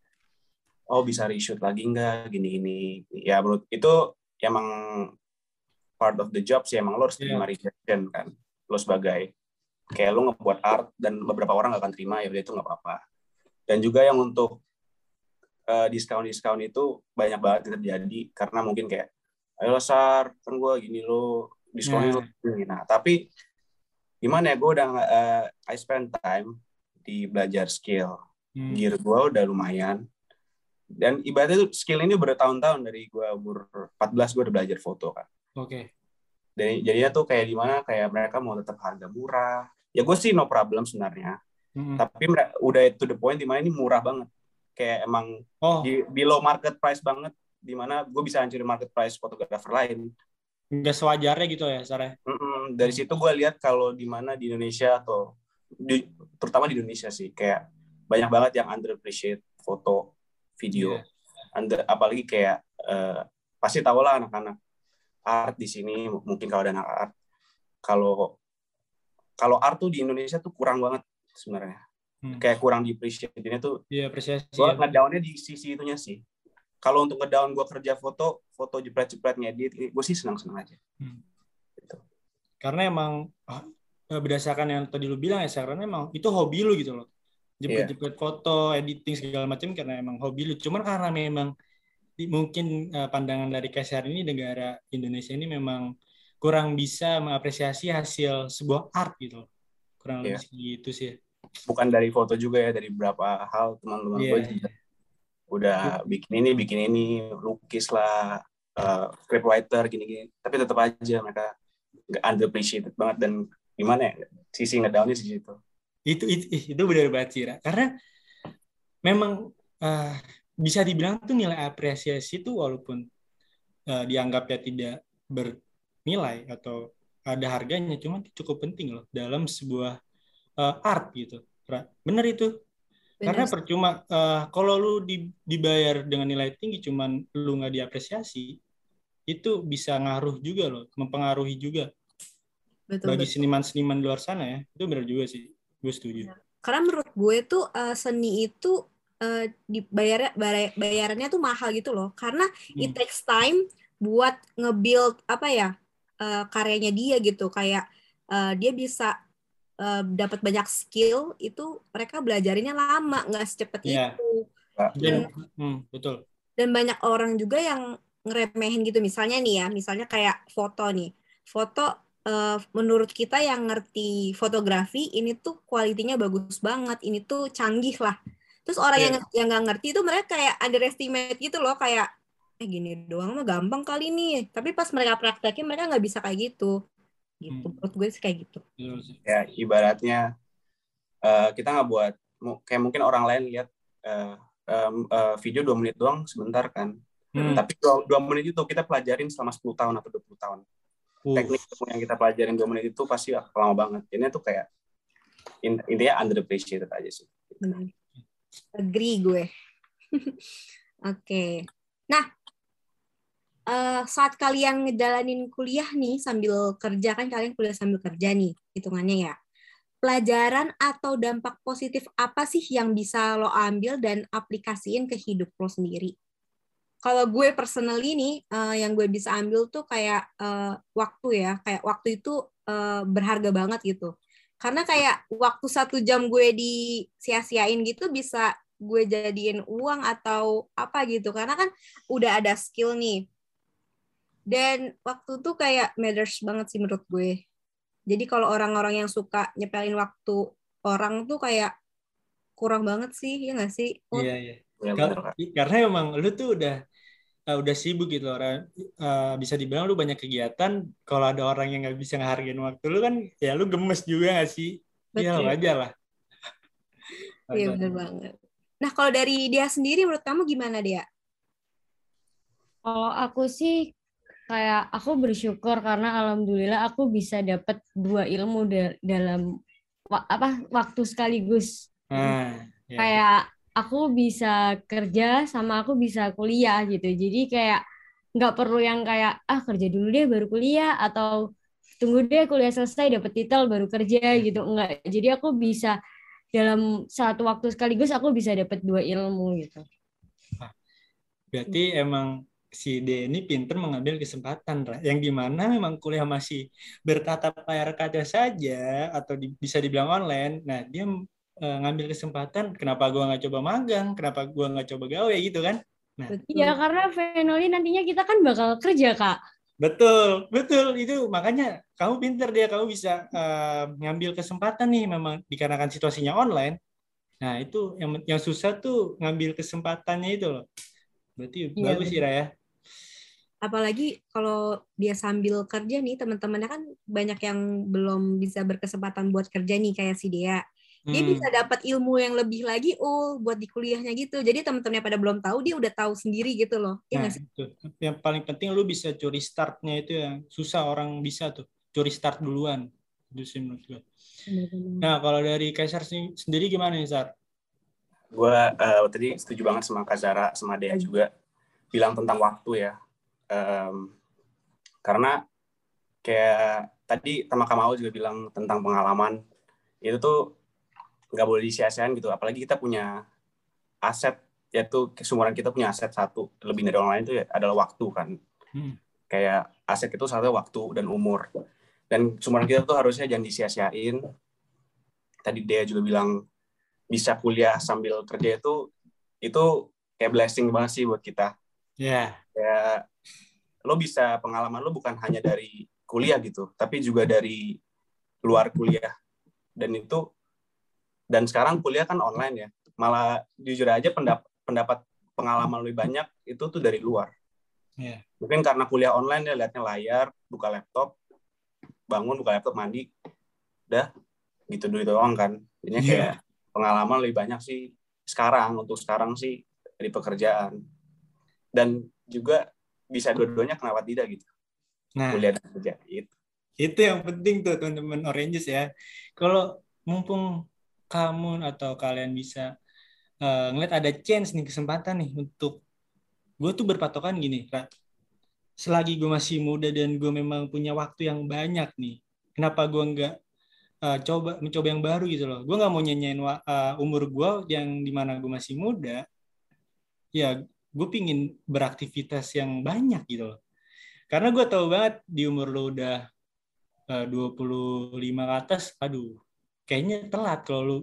[SPEAKER 4] oh bisa reshoot lagi nggak gini gini ya menurut itu emang part of the job sih emang lo harus terima rejection kan lo sebagai kayak lo ngebuat art dan beberapa orang gak akan terima ya itu nggak apa-apa dan juga yang untuk diskon diskon itu banyak banget yang terjadi karena mungkin kayak ayo sar kan gue gini lo diskonnya lo gini nah tapi gimana ya gue udah uh, I spend time di belajar skill
[SPEAKER 2] Hmm.
[SPEAKER 4] gear gue udah lumayan dan ibaratnya tuh skill ini bertahun-tahun dari gue umur 14 gue udah belajar foto kan
[SPEAKER 2] Oke.
[SPEAKER 4] Jadi jadinya tuh kayak di mana kayak mereka mau tetap harga murah. Ya gue sih no problem sebenarnya.
[SPEAKER 2] Mm-mm.
[SPEAKER 4] Tapi udah to the point di mana ini murah banget. Kayak emang
[SPEAKER 2] Oh,
[SPEAKER 4] di below market price banget di mana gue bisa hancurin market price fotografer lain.
[SPEAKER 2] nggak sewajarnya gitu ya, Sarah.
[SPEAKER 4] Mm-mm. Dari situ gue lihat kalau di mana di Indonesia atau di, terutama di Indonesia sih kayak banyak banget yang underappreciate foto, video,
[SPEAKER 2] Iya.
[SPEAKER 4] Under, apalagi kayak eh, pasti tau lah anak-anak art di sini mungkin kalau ada anak art kalau kalau art tuh di Indonesia tuh kurang banget sebenarnya
[SPEAKER 2] Hmm.
[SPEAKER 4] kayak kurang di appreciate ini tuh
[SPEAKER 2] Iya, apresiasi.
[SPEAKER 4] gue
[SPEAKER 2] ya.
[SPEAKER 4] ngedownnya di sisi itunya sih kalau untuk ngedown gue kerja foto foto jepret-jepret ngedit gue sih senang-senang aja
[SPEAKER 2] Karena emang eh, berdasarkan yang tadi lu bilang ya, karena emang itu hobi lu gitu loh. Jepret-jepret foto, editing segala macam karena emang hobi lu. Cuman karena memang di- mungkin eh, pandangan dari KSR ini negara Indonesia ini memang kurang bisa mengapresiasi hasil sebuah art gitu. Kurang
[SPEAKER 4] Iya.
[SPEAKER 2] lebih gitu sih.
[SPEAKER 4] bukan dari foto juga ya dari beberapa hal teman-teman
[SPEAKER 2] Iya.
[SPEAKER 4] gue juga udah bikin ini bikin ini lukis lah uh, scriptwriter gini-gini tapi tetap aja mereka nggak underappreciated banget dan gimana ya sisi ngedownnya di situ
[SPEAKER 2] itu itu ih, itu benar banget sih Ra. karena memang eh, bisa dibilang tuh nilai apresiasi itu walaupun eh, dianggapnya tidak bernilai atau ada harganya cuman cukup penting loh dalam sebuah eh, art gitu. Bener itu. Karena
[SPEAKER 3] Bener.
[SPEAKER 2] percuma eh, kalau lu di- dibayar dengan nilai tinggi cuman lu nggak diapresiasi itu bisa ngaruh juga loh mempengaruhi juga.
[SPEAKER 3] Betul,
[SPEAKER 2] bagi seniman-seniman luar sana ya itu benar juga sih. Gue setuju.
[SPEAKER 3] Karena menurut gue tuh eh, seni itu eh, dibayar bayar- bayarannya tuh mahal gitu loh. Karena it
[SPEAKER 2] Hmm.
[SPEAKER 3] takes time buat nge-build apa ya eh, karyanya dia gitu. Kayak eh, dia bisa eh, dapat banyak skill itu mereka belajarinnya lama nggak secepat
[SPEAKER 2] Iya.
[SPEAKER 3] itu.
[SPEAKER 2] dan hmm, betul
[SPEAKER 3] Dan banyak orang juga yang ngeremehin gitu. Misalnya nih ya, misalnya kayak foto nih. Foto eh, menurut kita yang ngerti fotografi ini tuh kualitinya bagus banget. Ini tuh canggih lah. Terus orang
[SPEAKER 2] Iya.
[SPEAKER 3] yang yang nggak ngerti itu mereka kayak underestimate gitu loh kayak eh gini doang mah gampang kali nih. Tapi pas mereka praktekin mereka nggak bisa kayak gitu. Gitu.
[SPEAKER 2] Hmm.
[SPEAKER 3] Menurut gue sih kayak gitu.
[SPEAKER 4] ya ibaratnya eh, kita nggak buat kayak mungkin orang lain lihat eh, em, eh, video dua menit doang sebentar kan
[SPEAKER 2] Hmm.
[SPEAKER 4] tapi dua, dua menit itu kita pelajarin selama 10 tahun atau 20 tahun
[SPEAKER 2] Uh,
[SPEAKER 4] teknik yang kita pelajarin dua menit itu pasti lama banget ini tuh kayak in- intinya underappreciated aja sih
[SPEAKER 3] Benar. Agree gue. Oke. Nah, eh, saat kalian ngejalanin kuliah nih sambil kerja kan kalian kuliah sambil kerja nih hitungannya ya. Pelajaran atau dampak positif apa sih yang bisa lo ambil dan aplikasiin ke hidup lo sendiri? Kalau gue personally nih, eh, yang gue bisa ambil tuh kayak eh, waktu ya, kayak waktu itu eh, berharga banget gitu karena kayak waktu satu jam gue disia-siain gitu bisa gue jadiin uang atau apa gitu karena kan udah ada skill nih dan waktu tuh kayak matters banget sih menurut gue. Jadi kalau orang-orang yang suka nyepelin waktu orang tuh kayak kurang banget sih ya nggak sih? Oh,
[SPEAKER 2] iya. Iya
[SPEAKER 4] Ya, Kak.
[SPEAKER 2] karena emang lu tuh udah eh, udah sibuk gitu orang Eh, bisa dibilang lu banyak kegiatan. Kalau ada orang yang nggak bisa ngehargain waktu lu kan ya lu gemes juga gak sih? Ya
[SPEAKER 3] Betul.
[SPEAKER 2] wajar lah.
[SPEAKER 3] Iya bener banget. Nah kalau dari dia sendiri menurut kamu gimana dia?
[SPEAKER 5] Kalau aku sih kayak aku bersyukur karena alhamdulillah aku bisa dapat dua ilmu da- dalam wa- apa waktu sekaligus.
[SPEAKER 2] nah ya.
[SPEAKER 5] Kayak aku bisa kerja sama aku bisa kuliah gitu. Jadi kayak nggak perlu yang kayak ah kerja dulu deh baru kuliah atau tunggu deh kuliah selesai dapat titel baru kerja gitu. Enggak. Jadi aku bisa dalam satu waktu sekaligus aku bisa dapat dua ilmu gitu.
[SPEAKER 2] berarti emang si D ini pinter mengambil kesempatan Ra. yang di mana memang kuliah masih bertatap layar kaca saja atau di- bisa dibilang online nah dia eh, ngambil kesempatan kenapa gua nggak coba magang kenapa gua nggak coba gawe gitu kan
[SPEAKER 3] betul
[SPEAKER 5] Ya karena Venoli nantinya kita kan bakal kerja kak.
[SPEAKER 2] Betul, betul itu makanya kamu pinter dia kamu bisa eh, ngambil kesempatan nih memang dikarenakan situasinya online. Nah itu yang yang susah tuh ngambil kesempatannya itu loh. Berarti
[SPEAKER 3] Iya,
[SPEAKER 2] bagus sih Raya.
[SPEAKER 3] Apalagi kalau dia sambil kerja nih teman-temannya kan banyak yang belum bisa berkesempatan buat kerja nih kayak si Dea dia
[SPEAKER 2] Hmm.
[SPEAKER 3] bisa dapat ilmu yang lebih lagi ul buat di kuliahnya gitu jadi teman-temannya pada belum tahu dia udah tahu sendiri gitu loh Iya
[SPEAKER 2] Nah,
[SPEAKER 3] sih
[SPEAKER 2] itu. Yang paling penting lu bisa curi startnya itu yang susah orang bisa tuh. Curi start duluan. Itu sih menurut gue. Nah, kalau dari Kaisar sen- sendiri gimana nih, Sar?
[SPEAKER 4] gue eh, tadi setuju banget sama Kak Zara sama Dea juga bilang tentang waktu ya Em, karena kayak tadi sama Kamau juga bilang tentang pengalaman itu tuh nggak boleh disia-siain gitu. Apalagi kita punya aset yaitu seumuran kita punya aset satu lebih dari orang lain itu ya adalah waktu kan.
[SPEAKER 2] Hmm.
[SPEAKER 4] kayak aset itu satu waktu dan umur. Dan seumuran kita tuh harusnya jangan disia-siain. Tadi Dea juga bilang bisa kuliah sambil kerja itu itu kayak blessing banget sih buat kita
[SPEAKER 2] Ya.
[SPEAKER 4] ya lo bisa pengalaman lo bukan hanya dari kuliah gitu tapi juga dari luar kuliah dan itu dan sekarang kuliah kan online ya malah jujur aja pendapat pendapat pengalaman lebih banyak itu tuh dari luar
[SPEAKER 2] Ya.
[SPEAKER 4] mungkin karena kuliah online ya liatnya layar buka laptop bangun buka laptop mandi udah gitu dulu doang kan jadinya
[SPEAKER 2] Iya.
[SPEAKER 4] kayak pengalaman lebih banyak sih sekarang untuk sekarang sih dari pekerjaan dan juga bisa dua-duanya kenapa tidak gitu
[SPEAKER 2] Nah,
[SPEAKER 4] kuliah dan kerja gitu
[SPEAKER 2] itu yang penting tuh teman-teman Oranges ya. Kalau mumpung kamu atau kalian bisa eh, ngeliat ada chance nih kesempatan nih untuk gue tuh berpatokan gini, Ra. Selagi gue masih muda dan gue memang punya waktu yang banyak nih, kenapa gue nggak eh, coba mencoba yang baru gitu loh? Gue nggak mau nyanyain wa- eh, umur gue yang di mana gue masih muda. Ya, gue pingin beraktivitas yang banyak gitu loh. Karena gue tahu banget di umur lo udah eh, 25 ke atas, aduh, kayaknya telat kalau lu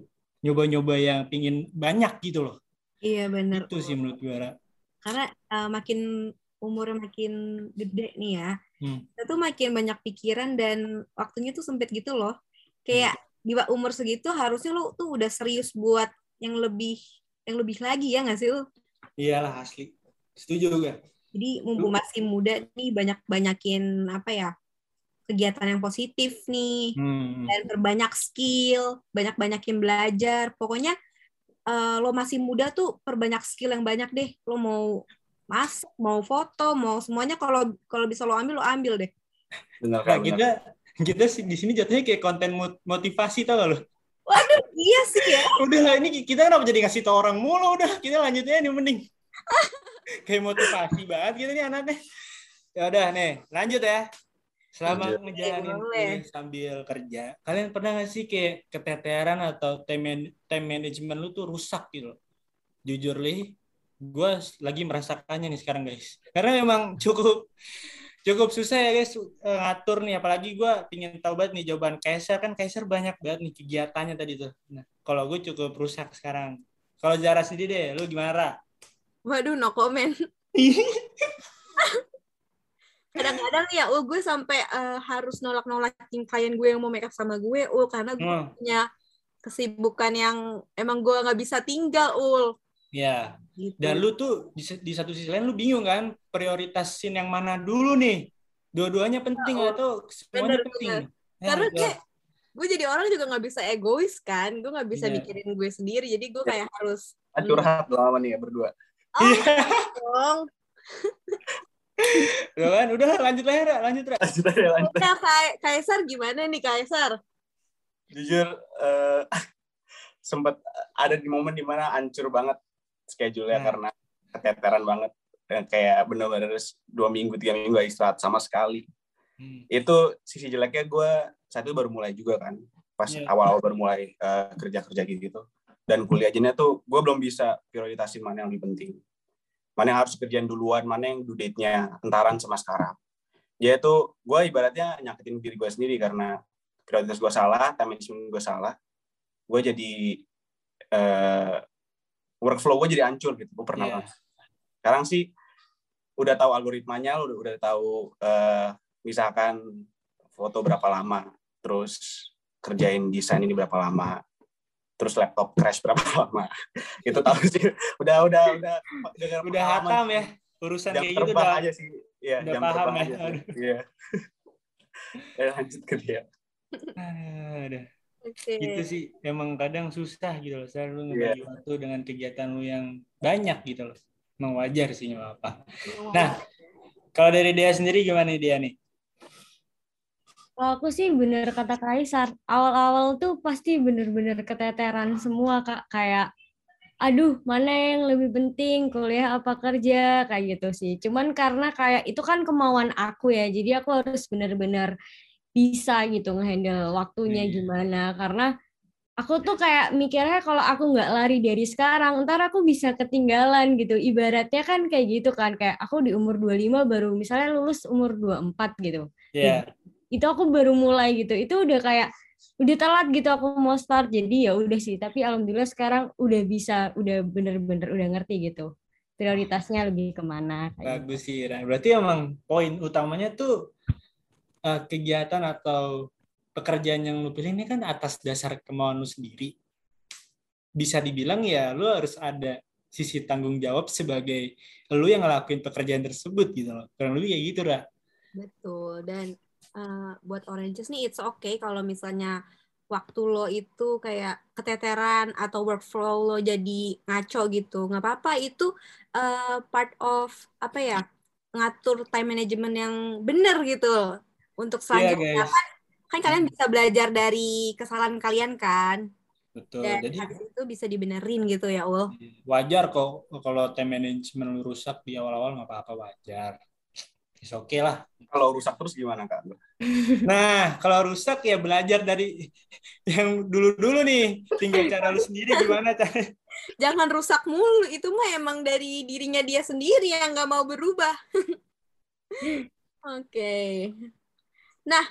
[SPEAKER 2] nyoba-nyoba yang pingin banyak gitu loh.
[SPEAKER 3] iya benar
[SPEAKER 2] Itu sih menurut gue,
[SPEAKER 3] karena uh, makin umurnya makin gede nih ya
[SPEAKER 2] Hmm.
[SPEAKER 3] kita tuh makin banyak pikiran dan waktunya tuh sempit gitu loh kayak di wa- umur segitu harusnya lu tuh udah serius buat yang lebih yang lebih lagi ya nggak sih lu
[SPEAKER 2] Iyalah asli. Setuju gue.
[SPEAKER 3] jadi mumpung masih muda nih banyak banyakin apa ya kegiatan yang positif nih
[SPEAKER 2] Hmm.
[SPEAKER 3] dan berbanyak skill banyak banyakin belajar pokoknya eh, lo masih muda tuh perbanyak skill yang banyak deh lo mau masak mau foto mau semuanya kalau kalau bisa lo ambil lo ambil deh
[SPEAKER 4] benar
[SPEAKER 2] Nah,
[SPEAKER 4] kan
[SPEAKER 2] kita kita sih di sini jatuhnya kayak konten mot- motivasi tau gak lo?
[SPEAKER 3] Iya sih ya
[SPEAKER 2] Udah lah ini kita kenapa jadi ngasih tau orang mulu udah kita lanjutnya nih mending. kayak motivasi banget gitu nih anaknya. Ya udah nih, lanjut ya. Selama
[SPEAKER 4] Lanjut.
[SPEAKER 2] ngejalanin
[SPEAKER 3] Boleh.
[SPEAKER 2] kuliah sambil kerja, kalian pernah gak sih kayak keteteran atau time, man- time management lu tuh rusak gitu? Jujur li, gue lagi merasakannya nih sekarang guys. Karena memang cukup cukup susah ya guys eh, ngatur nih. Apalagi gue pingin tahu banget nih jawaban Kaisar kan Kaisar banyak banget nih kegiatannya tadi tuh. Nah, kalau gue cukup rusak sekarang. Kalau Zara sendiri deh, lu gimana? Ra?
[SPEAKER 3] waduh no comment kadang-kadang ya oh gue sampai eh, harus nolak-nolakin klien gue yang mau make up sama gue ul karena gue
[SPEAKER 2] Hmm,
[SPEAKER 3] punya kesibukan yang emang gue nggak bisa tinggal ul
[SPEAKER 2] ya.
[SPEAKER 3] gitu.
[SPEAKER 2] Dan lu tuh di, di satu sisi lain lu bingung kan prioritasin yang mana dulu nih. Dua-duanya penting
[SPEAKER 3] Oh,
[SPEAKER 2] atau semuanya
[SPEAKER 3] bener,
[SPEAKER 2] penting.
[SPEAKER 3] bener.
[SPEAKER 2] Ya,
[SPEAKER 3] karena
[SPEAKER 2] gitu.
[SPEAKER 3] kayak gue jadi orang juga nggak bisa egois kan gue nggak bisa
[SPEAKER 2] Iya.
[SPEAKER 3] mikirin gue sendiri jadi gue kayak harus
[SPEAKER 4] curhat lama nih ya berdua
[SPEAKER 3] oh
[SPEAKER 2] Iya.
[SPEAKER 3] dong
[SPEAKER 2] Tuh kan, udah lah, lanjut lah, Ra. lanjut Ra.
[SPEAKER 4] lanjut aja lanjut
[SPEAKER 3] udah kayak Kaisar gimana nih Kaisar
[SPEAKER 4] jujur eh, sempat ada di momen di mana hancur banget schedule-nya
[SPEAKER 2] Hmm.
[SPEAKER 4] karena keteteran banget. Dan kayak bener-bener dua minggu tiga minggu gak istirahat sama sekali.
[SPEAKER 2] Hmm.
[SPEAKER 4] itu sisi jeleknya gue saat itu baru mulai juga kan. Pas
[SPEAKER 2] Iya.
[SPEAKER 4] awal-awal baru mulai eh, kerja-kerja gitu. Dan kuliah aja tuh gue belum bisa prioritasin mana yang lebih penting. Mana yang harus kerjaan duluan mana yang due date-nya entaran sama sekarang. Ya itu gue ibaratnya nyakitin diri gue sendiri karena prioritas gue salah time management gue salah. Gue jadi eh, workflow gue jadi hancur gitu gue pernah
[SPEAKER 2] Iya.
[SPEAKER 4] banget sekarang sih udah tahu algoritmanya udah udah tahu eh, misalkan foto berapa lama terus kerjain desain ini berapa lama terus laptop crash berapa lama itu tahu sih udah udah udah
[SPEAKER 2] Udah hatam ya. urusan
[SPEAKER 4] jam
[SPEAKER 2] kayak gitu udah
[SPEAKER 4] aja sih ya
[SPEAKER 2] udah
[SPEAKER 4] jam
[SPEAKER 2] paham ya.
[SPEAKER 4] aja iya ya lanjut ke dia
[SPEAKER 2] udah.
[SPEAKER 3] Oke.
[SPEAKER 2] Gitu sih emang kadang susah gitu loh. Saya lu
[SPEAKER 4] Iya.
[SPEAKER 2] ngebagi waktu dengan kegiatan lu yang banyak gitu loh. Emang wajar sih nggak apa. Nah, kalau dari dia sendiri gimana dia nih?
[SPEAKER 5] Kalau aku sih bener kata Kaisar, awal-awal tuh pasti bener-bener keteteran semua kak, kayak aduh mana yang lebih penting kuliah apa kerja kayak gitu sih. Cuman karena kayak itu kan kemauan aku ya, jadi aku harus bener-bener bisa gitu ngehandle waktunya
[SPEAKER 2] Iya.
[SPEAKER 5] gimana. Karena aku tuh kayak mikirnya kalau aku nggak lari dari sekarang, ntar aku bisa ketinggalan gitu. Ibaratnya kan kayak gitu kan, kayak aku di umur 25 baru misalnya lulus umur 24 gitu
[SPEAKER 2] Ya,
[SPEAKER 5] itu aku baru mulai gitu itu udah kayak udah telat gitu aku mau start jadi ya udah sih tapi alhamdulillah sekarang udah bisa udah bener-bener udah ngerti gitu prioritasnya lebih ke mana kayak gitu.
[SPEAKER 2] bagus sih. Ra. Berarti emang poin utamanya tuh eh, kegiatan atau pekerjaan yang lu pilih ini kan atas dasar kemauan lu sendiri. Bisa dibilang ya lu harus ada sisi tanggung jawab sebagai lu yang ngelakuin pekerjaan tersebut gitu loh. Kurang lebih kayak gitu, Ra.
[SPEAKER 3] Betul. Dan eh, buat oranges nih it's okay kalau misalnya waktu lo itu kayak keteteran atau workflow lo jadi ngaco gitu. nggak apa-apa itu eh, part of apa ya ngatur time management yang benar gitu untuk
[SPEAKER 2] Iya,
[SPEAKER 3] selanjutnya
[SPEAKER 2] guys.
[SPEAKER 3] kan, kan kalian bisa belajar dari kesalahan kalian kan
[SPEAKER 2] Betul.
[SPEAKER 3] dan
[SPEAKER 2] Jadi
[SPEAKER 3] habis itu bisa dibenerin gitu ya Ul.
[SPEAKER 2] wajar kok kalau time management lu rusak di awal-awal nggak apa-apa wajar. It's okay lah.
[SPEAKER 4] kalau rusak terus gimana kak
[SPEAKER 2] Nah, kalau rusak ya belajar dari yang dulu-dulu nih. Tinggal cara lu sendiri gimana cara.
[SPEAKER 3] Jangan rusak mulu itu mah emang dari dirinya dia sendiri yang nggak mau berubah. Oke. Nah,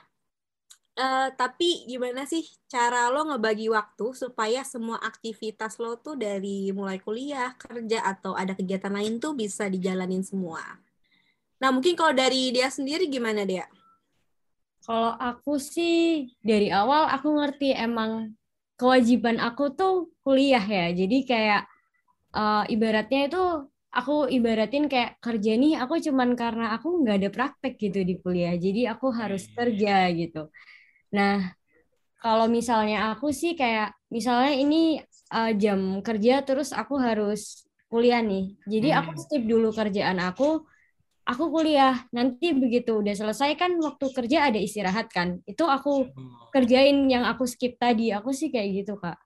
[SPEAKER 3] eh, tapi gimana sih cara lo ngebagi waktu supaya semua aktivitas lo tuh dari mulai kuliah, kerja atau ada kegiatan lain tuh bisa dijalanin semua. Nah, mungkin kalau dari dia sendiri gimana dia?
[SPEAKER 5] kalau aku sih dari awal aku ngerti emang kewajiban aku tuh kuliah ya jadi kayak eh, ibaratnya itu aku ibaratin kayak kerja nih aku cuman karena aku nggak ada praktek gitu di kuliah jadi aku harus
[SPEAKER 2] Hmm.
[SPEAKER 5] kerja gitu. Nah kalau misalnya aku sih kayak misalnya ini eh, jam kerja terus aku harus kuliah nih jadi aku
[SPEAKER 2] Hmm.
[SPEAKER 5] skip dulu kerjaan aku aku kuliah. Nanti begitu udah selesai kan waktu kerja ada istirahat kan itu aku kerjain yang aku skip tadi. Aku sih kayak gitu kak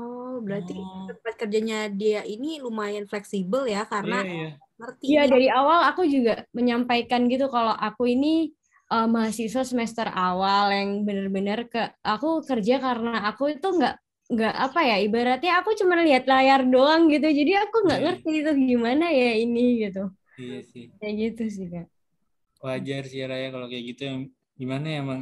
[SPEAKER 3] Oh, berarti
[SPEAKER 2] Oh.
[SPEAKER 3] tempat kerjanya dia ini lumayan fleksibel ya karena
[SPEAKER 2] Iya, iya.
[SPEAKER 3] ngerti
[SPEAKER 5] Iya dari awal aku juga menyampaikan gitu kalau aku ini eh, mahasiswa semester awal yang bener-bener ke aku kerja karena aku itu nggak nggak apa ya ibaratnya aku cuma lihat layar doang gitu jadi aku nggak
[SPEAKER 2] Iya.
[SPEAKER 5] ngerti itu gimana ya ini gitu
[SPEAKER 2] Iya sih.
[SPEAKER 5] kayak gitu sih kak
[SPEAKER 2] Wajar sih Raya kalau kayak gitu yang gimana ya emang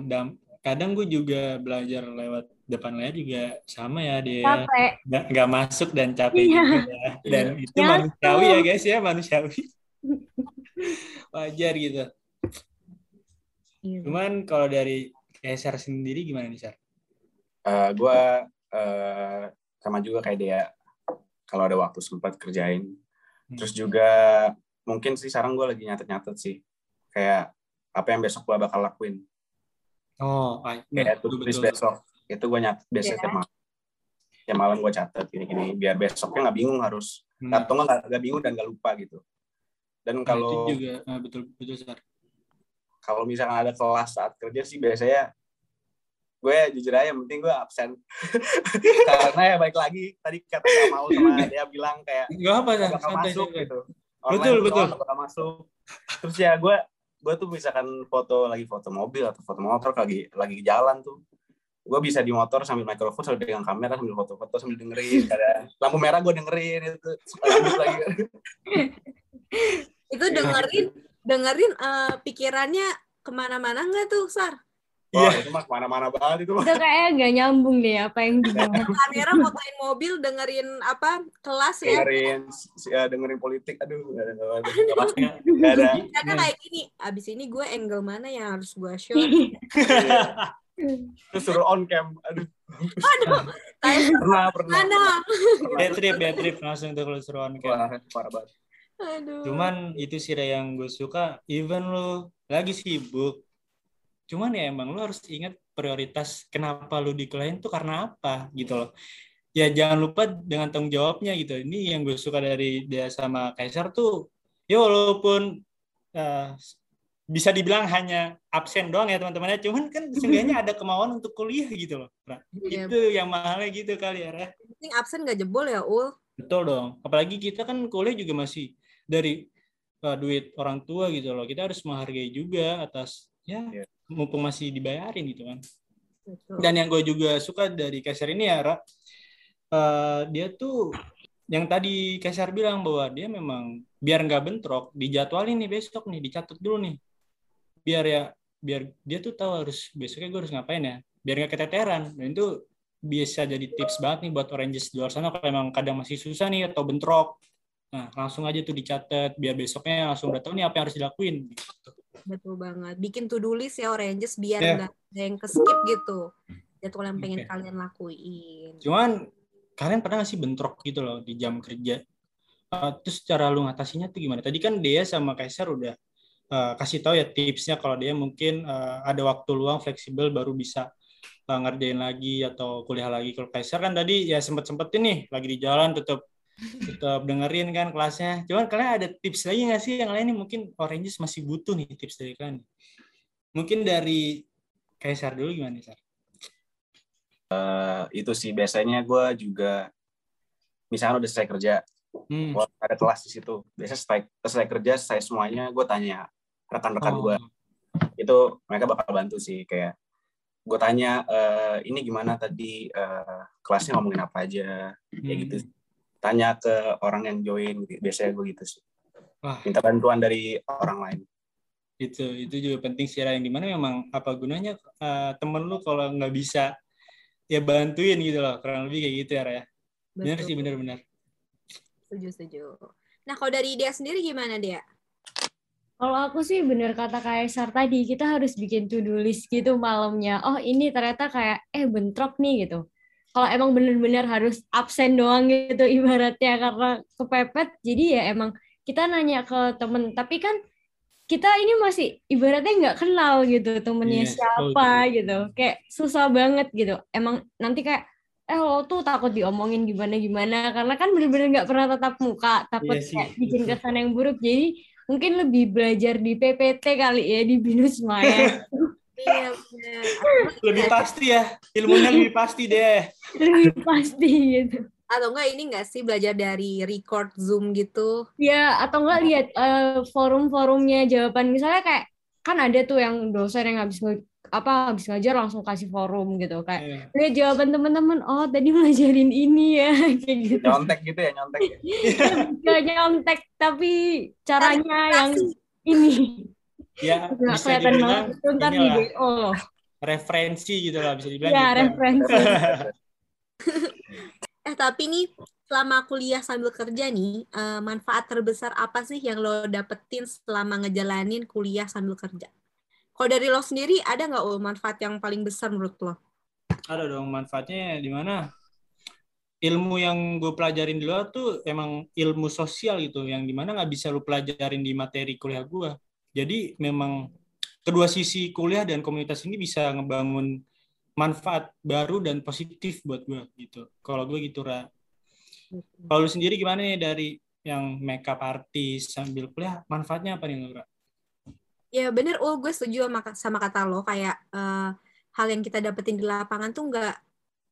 [SPEAKER 2] kadang gue juga belajar lewat depan layar juga sama ya dia
[SPEAKER 5] capek
[SPEAKER 2] nggak nggak masuk dan capek
[SPEAKER 5] Iya.
[SPEAKER 2] juga dan itu
[SPEAKER 5] Nyatu.
[SPEAKER 2] manusiawi ya guys ya manusiawi wajar gitu
[SPEAKER 5] Iya.
[SPEAKER 2] cuman kalau dari Kaisar sendiri gimana nih Sar?
[SPEAKER 4] Eh, gue eh, sama juga kayak dia kalau ada waktu sempat kerjain
[SPEAKER 2] Hmm.
[SPEAKER 4] terus juga mungkin sih sekarang gue lagi nyatet-nyatet sih kayak apa yang besok gue bakal lakuin
[SPEAKER 2] oh
[SPEAKER 4] kayak
[SPEAKER 2] betul,
[SPEAKER 4] tulis
[SPEAKER 2] betul.
[SPEAKER 4] besok itu gue nyatet biasanya
[SPEAKER 3] Iya.
[SPEAKER 4] tiap malam tiap malam gue catat gini-gini biar besoknya nggak bingung harus
[SPEAKER 2] Nah,
[SPEAKER 4] atau nggak nggak bingung dan nggak lupa gitu dan
[SPEAKER 2] nah, itu
[SPEAKER 4] kalau
[SPEAKER 2] juga ah, betul betul Sar.
[SPEAKER 4] kalau misalkan ada kelas saat kerja sih biasanya gue jujur aja yang penting gue absen karena ya baik lagi tadi kata mau sama dia bilang kayak
[SPEAKER 2] nggak apa
[SPEAKER 4] bakal
[SPEAKER 2] santai
[SPEAKER 4] masuk
[SPEAKER 2] santai.
[SPEAKER 4] gitu
[SPEAKER 2] Betul,
[SPEAKER 4] Online
[SPEAKER 2] betul.
[SPEAKER 4] nggak bakal masuk terus ya gue gue tuh misalkan foto lagi foto mobil atau foto motor lagi lagi jalan tuh gue bisa di motor sambil mikrofon sambil pegang kamera sambil foto-foto sambil dengerin. Kadang lampu merah gue dengerin itu. Lanjut lagi.
[SPEAKER 3] Itu dengerin dengerin eh, pikirannya ke mana-mana nggak tuh Sar?
[SPEAKER 4] Wah, itu mah ke mana-mana banget itu mah.
[SPEAKER 5] Itu kayak nggak nyambung deh apa yang dibahas
[SPEAKER 3] Kamera fotoin mobil dengerin apa kelas ya?
[SPEAKER 4] dengerin si- ya, dengerin politik. Aduh nggak ada nggak ada.
[SPEAKER 3] Karena kayak gini, abis ini gue angle mana yang harus gue shoot?
[SPEAKER 4] Terus suruh on cam aduh
[SPEAKER 3] Kayak
[SPEAKER 4] pernah pernah
[SPEAKER 3] mana?
[SPEAKER 2] bad trip bad trip langsung tuh kalau seruan kayak
[SPEAKER 4] Wah, parah banget
[SPEAKER 3] Aduh.
[SPEAKER 2] Cuman itu sih Ray, yang gue suka, even lu lagi sibuk, cuman ya emang lu harus ingat prioritas kenapa lu di klien tuh karena apa gitu loh. Ya jangan lupa dengan tanggung jawabnya gitu. Ini yang gue suka dari dia sama Kaisar tuh, ya walaupun eh, bisa dibilang hanya absen doang ya teman-temannya, cuman kan seenggaknya ada kemauan untuk kuliah gitu loh.
[SPEAKER 3] Iya.
[SPEAKER 2] Itu yang mahalnya gitu kali ya.
[SPEAKER 3] Penting absen gak jebol ya, Ul.
[SPEAKER 2] Betul dong. Apalagi kita kan kuliah juga masih dari uh, duit orang tua gitu loh. Kita harus menghargai juga atas ya
[SPEAKER 4] Iya.
[SPEAKER 2] mumpung masih dibayarin gitu kan.
[SPEAKER 3] Betul.
[SPEAKER 2] Dan yang gue juga suka dari Kaisar ini ya, Ra, uh, dia tuh yang tadi Kaisar bilang bahwa dia memang biar nggak bentrok, dijadwalin nih besok nih, dicatat dulu nih. Biar ya, biar dia tuh tahu harus besoknya gue harus ngapain ya, biar nggak keteteran. Dan itu bisa jadi tips banget nih buat oranges di luar sana kalau emang kadang masih susah nih atau bentrok. Nah, langsung aja tuh dicatat biar besoknya langsung udah tahu nih apa yang harus dilakuin. Gitu.
[SPEAKER 3] Betul banget. Bikin to-do list ya Oranges biar
[SPEAKER 2] Iya.
[SPEAKER 3] nggak ada yang ke-skip gitu. Jadwal yang pengen
[SPEAKER 2] Oke.
[SPEAKER 3] kalian lakuin.
[SPEAKER 2] Cuman kalian pernah nggak sih bentrok gitu loh di jam kerja? Uh, terus cara lu ngatasinnya tuh gimana? Tadi kan dia sama Kaisar udah uh, kasih tahu ya tipsnya kalau dia mungkin uh, ada waktu luang fleksibel baru bisa uh, ngerjain lagi atau kuliah lagi. Kalau Kaisar kan tadi ya sempet-sempetin nih lagi di jalan tetap tetap dengerin kan kelasnya. Cuman kalian ada tips lagi nggak sih yang lain nih mungkin Oranges masih butuh nih tips dari kalian. Mungkin dari Kaisar dulu gimana, Sar?
[SPEAKER 4] Eh, itu sih biasanya gue juga misalnya udah selesai kerja
[SPEAKER 2] Hmm.
[SPEAKER 4] ada kelas di situ biasanya selesai, selesai kerja selesai semuanya gue tanya rekan-rekan
[SPEAKER 2] Oh.
[SPEAKER 4] gue itu mereka bakal bantu sih kayak gue tanya eh, ini gimana tadi eh, kelasnya ngomongin apa aja kayak
[SPEAKER 2] Hmm.
[SPEAKER 4] gitu tanya ke orang yang join gitu. biasanya gue gitu sih
[SPEAKER 2] Wah.
[SPEAKER 4] minta bantuan dari orang lain
[SPEAKER 2] itu itu juga penting sih yang di mana memang apa gunanya eh, temen lu kalau nggak bisa ya bantuin gitu loh kurang lebih kayak gitu ya Ra, ya bener
[SPEAKER 3] Betul.
[SPEAKER 2] sih bener-bener
[SPEAKER 3] Setuju, setuju. Nah, kalau dari dia sendiri gimana dia?
[SPEAKER 5] Kalau aku sih bener kata Kaisar tadi, kita harus bikin to-do list gitu malamnya. Oh ini ternyata kayak, eh bentrok nih gitu. Kalau emang bener-bener harus absen doang gitu ibaratnya karena kepepet, jadi ya emang kita nanya ke temen. Tapi kan kita ini masih ibaratnya nggak kenal gitu temennya
[SPEAKER 2] Yes,
[SPEAKER 5] siapa gitu. Kayak susah banget gitu. Emang nanti kayak, eh lo tuh takut diomongin gimana-gimana. Karena kan bener-bener nggak pernah tatap muka, takut
[SPEAKER 2] Iya sih,
[SPEAKER 5] kayak bikin kesan yang buruk. Jadi mungkin lebih belajar di PPT kali ya di Binus Maya.
[SPEAKER 3] Iya,
[SPEAKER 2] lebih pasti ya ilmunya lebih pasti deh.
[SPEAKER 5] Lebih pasti gitu.
[SPEAKER 3] Atau enggak ini enggak sih belajar dari record Zoom gitu?
[SPEAKER 5] ya atau enggak lihat eh, forum-forumnya jawaban. Misalnya kayak kan ada tuh yang dosen yang habis apa habis ngajar langsung kasih forum gitu kayak
[SPEAKER 2] Iya.
[SPEAKER 5] lihat jawaban teman-teman oh tadi ngajarin ini ya kayak gitu
[SPEAKER 4] nyontek gitu ya nyontek ya.
[SPEAKER 5] gak nyontek tapi caranya yang ini
[SPEAKER 2] ya
[SPEAKER 5] nggak
[SPEAKER 2] bisa
[SPEAKER 5] kelihatan banget itu ntar di loh
[SPEAKER 2] referensi gitu lah bisa dibilang
[SPEAKER 5] ya
[SPEAKER 2] gitu.
[SPEAKER 5] referensi
[SPEAKER 3] Eh, tapi nih selama kuliah sambil kerja nih, eh, manfaat terbesar apa sih yang lo dapetin selama ngejalanin kuliah sambil kerja? Kalau dari lo sendiri, ada nggak Ul, manfaat yang paling besar menurut lo?
[SPEAKER 2] ada dong manfaatnya di mana? Ilmu yang gue pelajarin di luar tuh emang ilmu sosial gitu yang di mana nggak bisa lu pelajarin di materi kuliah gue jadi memang kedua sisi kuliah dan komunitas ini bisa ngebangun manfaat baru dan positif buat gue gitu. Kalau gue gitu Ra. Kalau lu sendiri gimana nih dari yang makeup artis sambil kuliah manfaatnya apa nih Ra?
[SPEAKER 3] Ya bener, Ul, gue setuju sama, sama kata lo, kayak eh, hal yang kita dapetin di lapangan tuh nggak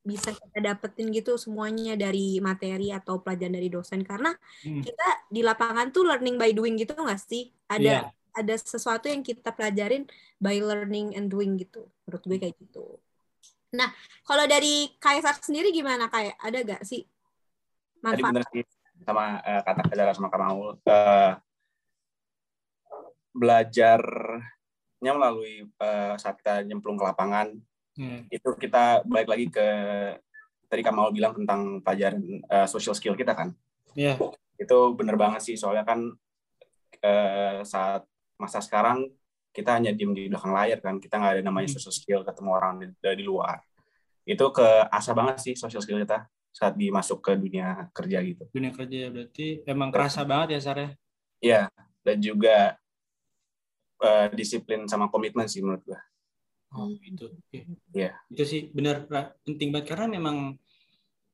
[SPEAKER 3] bisa kita dapetin gitu semuanya dari materi atau pelajaran dari dosen. Karena
[SPEAKER 2] Hmm.
[SPEAKER 3] kita di lapangan tuh learning by doing gitu nggak sih? Ada ada sesuatu yang kita pelajarin by learning and doing gitu. Menurut gue kayak gitu. Nah kalau dari Kaisar sendiri gimana kayak ada gak sih
[SPEAKER 4] tadi
[SPEAKER 3] manfaat?
[SPEAKER 4] bener sih sama eh, kata Kajara sama Kamaul eh, belajarnya melalui eh, saat kita nyemplung ke lapangan.
[SPEAKER 2] Hmm.
[SPEAKER 4] itu kita balik lagi ke tadi Kamal bilang tentang pelajaran eh, social skill kita kan.
[SPEAKER 2] Iya.
[SPEAKER 4] itu bener banget sih soalnya kan eh, saat masa sekarang kita hanya diem di belakang layar kan. Kita nggak ada namanya
[SPEAKER 2] Hmm.
[SPEAKER 4] social skill ketemu orang di, dari luar. Itu ke asa banget sih social skill kita saat dimasuk ke dunia kerja gitu.
[SPEAKER 2] Dunia kerja ya berarti emang kerasa banget ya Sarah
[SPEAKER 4] ya? Dan juga uh, disiplin sama komitmen sih menurut gue
[SPEAKER 2] Oh, itu. Oke.
[SPEAKER 4] Iya.
[SPEAKER 2] Itu sih benar penting banget karena memang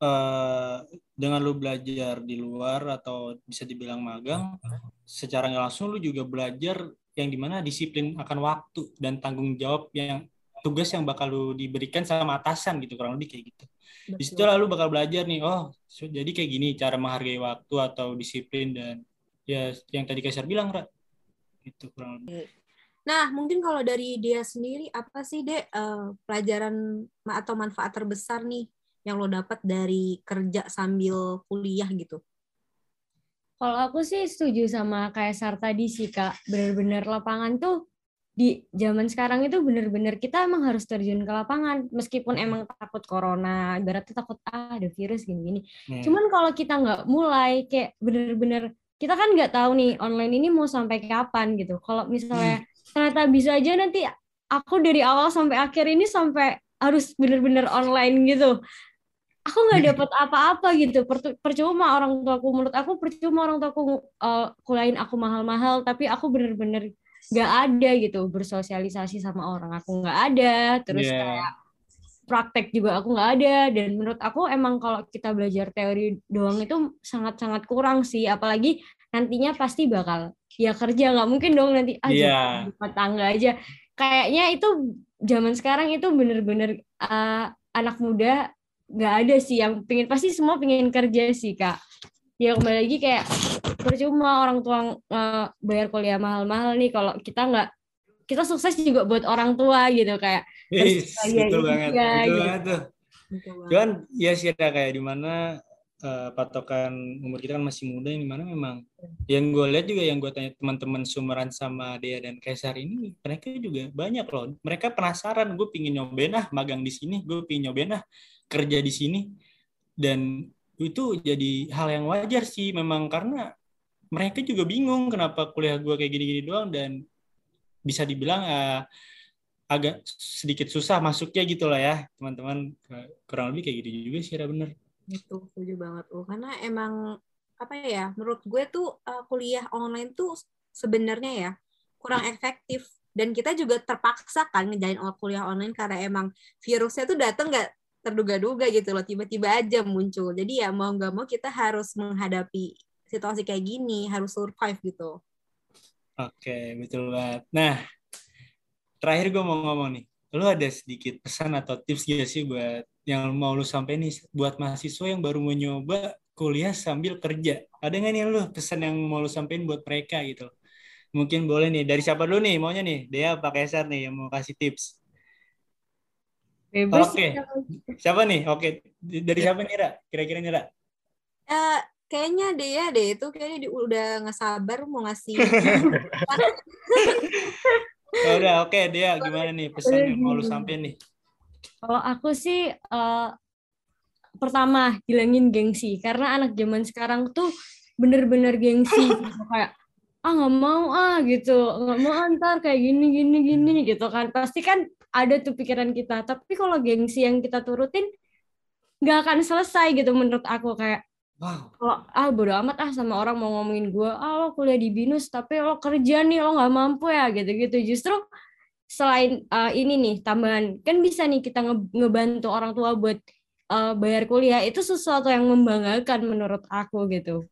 [SPEAKER 2] eh dengan lu belajar di luar atau bisa dibilang magang, secara nggak langsung lu juga belajar yang di mana disiplin akan waktu dan tanggung jawab yang tugas yang bakal lu diberikan sama atasan gitu kurang lebih kayak gitu. Di situ lalu bakal belajar nih, oh jadi kayak gini cara menghargai waktu atau disiplin dan ya yang tadi Kaisar bilang, Ra. Itu kurang lebih.
[SPEAKER 3] Nah, mungkin kalau dari dia sendiri apa sih dek eh, pelajaran ma- atau manfaat terbesar nih yang lo dapat dari kerja sambil kuliah gitu?
[SPEAKER 5] Kalau aku sih setuju sama Kaisar tadi sih Kak. Bener-bener lapangan tuh di zaman sekarang itu bener-bener kita emang harus terjun ke lapangan. Meskipun emang takut corona, ibaratnya takut ah ada virus gini-gini.
[SPEAKER 2] Hmm.
[SPEAKER 5] Cuman kalau kita nggak mulai kayak bener-bener kita kan nggak tahu nih online ini mau sampai kapan gitu. Kalau misalnya ternyata bisa aja nanti aku dari awal sampai akhir ini sampai harus bener-bener online gitu. Aku nggak dapat apa-apa gitu. Percuma orang tuaku menurut aku percuma orang tuaku uh, kuliahin aku mahal-mahal tapi aku bener-bener nggak ada gitu bersosialisasi sama orang aku nggak ada. Terus
[SPEAKER 2] Iya.
[SPEAKER 5] kayak praktek juga aku nggak ada. Dan menurut aku emang kalau kita belajar teori doang itu sangat-sangat kurang sih. Apalagi nantinya pasti bakal ya kerja. Nggak mungkin dong nanti aja
[SPEAKER 2] Iya.
[SPEAKER 5] rumah tangga aja. Kayaknya itu zaman sekarang itu bener-bener uh, anak muda nggak ada sih. Yang pingin pasti semua pingin kerja sih kak. Ya kembali lagi kayak percuma orang tua uh, bayar kuliah mahal-mahal nih. Kalau kita nggak kita sukses juga buat orang tua gitu kayak Iya,
[SPEAKER 2] betul
[SPEAKER 5] iya,
[SPEAKER 2] banget,
[SPEAKER 5] iya,
[SPEAKER 2] betul
[SPEAKER 5] gitu.
[SPEAKER 2] banget tuh. Cuman ya sih ada kayak di mana eh, patokan umur kita kan masih muda yang di mana memang yang gue lihat juga yang gue tanya teman-teman sumuran sama Dea dan Kaisar ini mereka juga banyak loh mereka penasaran gue pingin nyobain ah magang di sini gue pingin nyobain ah kerja di sini dan itu jadi hal yang wajar sih memang karena mereka juga bingung kenapa kuliah gue kayak gini-gini doang dan bisa dibilang eh, agak sedikit susah masuknya gitu lah ya teman-teman. Kurang lebih kayak gitu juga sih Ra, bener.
[SPEAKER 3] Itu setuju banget. Lo karena emang apa ya menurut gue tuh uh, kuliah online tuh sebenarnya ya kurang efektif. Dan kita juga terpaksa kan ngejalin kuliah online karena emang virusnya tuh datang nggak terduga-duga gitu loh tiba-tiba aja muncul. Jadi ya mau nggak mau kita harus menghadapi situasi kayak gini harus survive gitu
[SPEAKER 2] oke betul banget. Nah terakhir gue mau ngomong nih. Lu ada sedikit pesan atau tips gak sih buat yang mau lu sampai nih buat mahasiswa yang baru mau nyoba kuliah sambil kerja? Ada nggak nih lu pesan yang mau lu sampein buat mereka gitu? Mungkin boleh nih. Dari siapa dulu nih? Maunya nih. Dea Pak Kaisar nih yang mau kasih tips?
[SPEAKER 5] Bebas
[SPEAKER 2] Oke. siapa nih? Oke. Dari siapa nih Ra? Kira-kira nih Ra?
[SPEAKER 3] Eh, kayaknya deh ya deh itu kayaknya di- udah nggak sabar mau ngasih
[SPEAKER 2] Ya udah oke Dea gimana nih pesan yang mau lu sampein nih?
[SPEAKER 5] Kalau aku sih eh, pertama hilangin gengsi. Karena anak zaman sekarang tuh bener-bener gengsi gitu. kayak ah nggak mau ah gitu. Nggak mau ah, ntar kayak gini gini gini gitu kan. Pasti kan ada tuh pikiran kita. Tapi kalau gengsi yang kita turutin nggak akan selesai gitu menurut aku. Kayak
[SPEAKER 2] wow.
[SPEAKER 5] Kalau ah bodo amat ah sama orang mau ngomongin gue ah lo kuliah di binus tapi lo kerja nih lo nggak mampu ya gitu-gitu. Justru selain uh, ini nih tambahan. Kan bisa nih kita nge- ngebantu orang tua buat uh, bayar kuliah. Itu sesuatu yang membanggakan menurut aku gitu.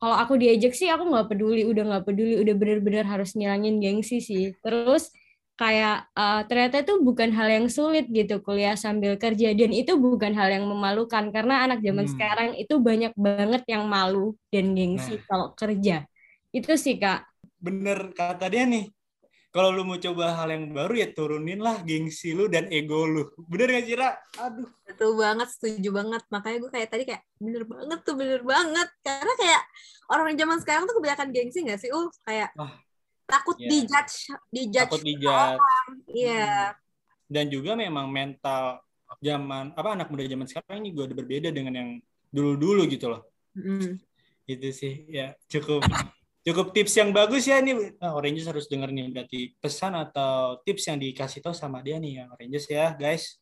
[SPEAKER 5] Kalau aku diajak sih aku nggak peduli. Udah nggak peduli udah bener-bener harus ngilangin gengsi sih. Terus kayak uh, ternyata itu bukan hal yang sulit gitu kuliah sambil kerja dan itu bukan hal yang memalukan karena anak zaman
[SPEAKER 2] Hmm.
[SPEAKER 5] sekarang itu banyak banget yang malu dan gengsi kalau kerja itu sih kak
[SPEAKER 2] bener kata dia nih kalau lu mau coba hal yang baru ya turunin lah gengsi lu dan ego lu bener gak sih Ra? aduh
[SPEAKER 3] Betul banget, setuju banget. Makanya gue kayak tadi kayak bener banget tuh, bener banget. Karena kayak orang zaman sekarang tuh kebanyakan gengsi gak sih? Uh, kayak
[SPEAKER 2] Wah,
[SPEAKER 3] takut
[SPEAKER 2] iya.
[SPEAKER 3] dijudge, dijudge.
[SPEAKER 2] takut dijat
[SPEAKER 3] Iya,
[SPEAKER 2] dan juga memang mental zaman apa anak muda zaman sekarang ini juga udah berbeda dengan yang dulu-dulu gitu loh.
[SPEAKER 3] Mm.
[SPEAKER 2] itu sih ya. Cukup cukup tips yang bagus ya nih nah, Oranges harus denger nih berarti pesan atau tips yang dikasih tahu sama dia nih ya Oranges ya guys.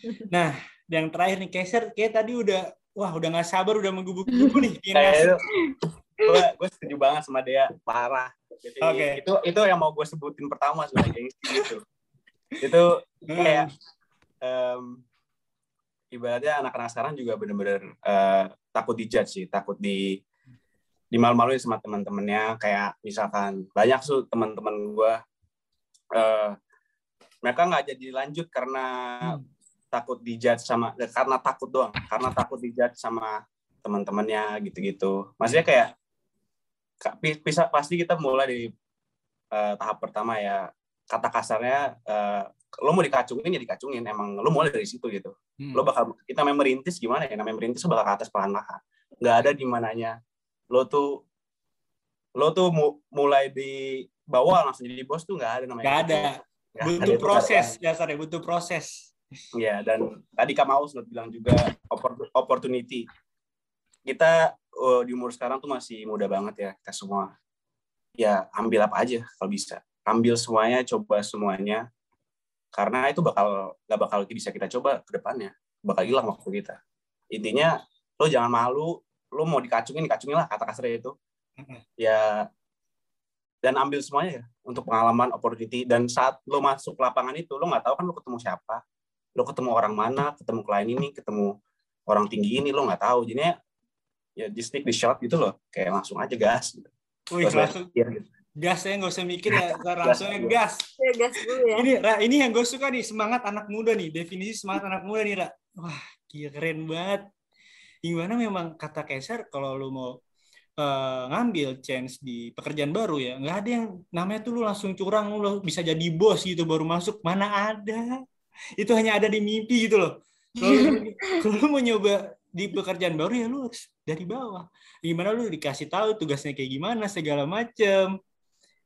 [SPEAKER 2] Nah yang terakhir nih Kaiser kayak tadi udah wah udah nggak sabar udah nih ngasih
[SPEAKER 4] itu gue gue setuju banget sama dia. Parah jadi
[SPEAKER 2] Oke.
[SPEAKER 4] itu itu yang mau gue sebutin pertama sebenarnya gitu itu kayak em, ibaratnya anak-anak sekarang juga bener-bener eh, takut dijudge sih takut di dimalu-maluin sama teman-temannya kayak misalkan banyak tuh teman-teman gue eh, mereka nggak jadi lanjut karena
[SPEAKER 2] Hmm.
[SPEAKER 4] takut dijudge sama karena takut doang karena takut dijudge sama teman-temannya gitu-gitu maksudnya kayak bisa pasti kita mulai dari eh, tahap pertama ya. Kata kasarnya eh, lo mau dikacungin ya dikacungin. Emang lo mulai dari situ gitu.
[SPEAKER 2] Hmm.
[SPEAKER 4] lo bakal kita namanya merintis gimana ya? Namanya merintis bakal ke atas perlahan-lahan. Nggak ada di mananya. Lo tuh lo tuh mu- mulai di bawah langsung jadi bos tuh nggak ada namanya.
[SPEAKER 2] Nggak ada.
[SPEAKER 4] Ada,
[SPEAKER 2] butuh
[SPEAKER 4] ada.
[SPEAKER 2] proses. dasarnya butuh proses.
[SPEAKER 4] Iya, dan tadi Kak Maus bilang juga oppor- opportunity. Kita eh, di umur sekarang tuh masih muda banget ya, kita semua. Ya, ambil apa aja kalau bisa. Ambil semuanya, coba semuanya. Karena itu bakal nggak bakal bisa kita coba ke depannya. Bakal hilang waktu kita. Intinya, lo jangan malu, lo mau dikacungin, dikacungin lah kata kasarnya itu. Ya, dan ambil semuanya ya untuk pengalaman, opportunity. Dan saat lo masuk lapangan itu, lo nggak tahu kan lo ketemu siapa lo ketemu orang mana, ketemu klien ini, ketemu orang tinggi ini, lo nggak tahu. Jadinya ya just take the shot gitu loh, kayak langsung aja gas. Gitu.
[SPEAKER 2] Wih, langsung
[SPEAKER 4] ya, gitu.
[SPEAKER 2] gas ya nggak usah mikir ya langsungnya
[SPEAKER 4] dulu.
[SPEAKER 2] gas
[SPEAKER 3] Ya, gas dulu ya.
[SPEAKER 2] ini Ra, ini yang gue suka nih semangat anak muda nih definisi semangat anak muda nih Ra wah keren banget gimana memang kata Kaisar kalau lu mau eh, ngambil chance di pekerjaan baru ya nggak ada yang namanya tuh lu langsung curang lu bisa jadi bos gitu baru masuk mana ada itu hanya ada di mimpi gitu loh kalau lu mau nyoba di pekerjaan baru ya lu harus dari bawah gimana lu dikasih tahu tugasnya kayak gimana segala macem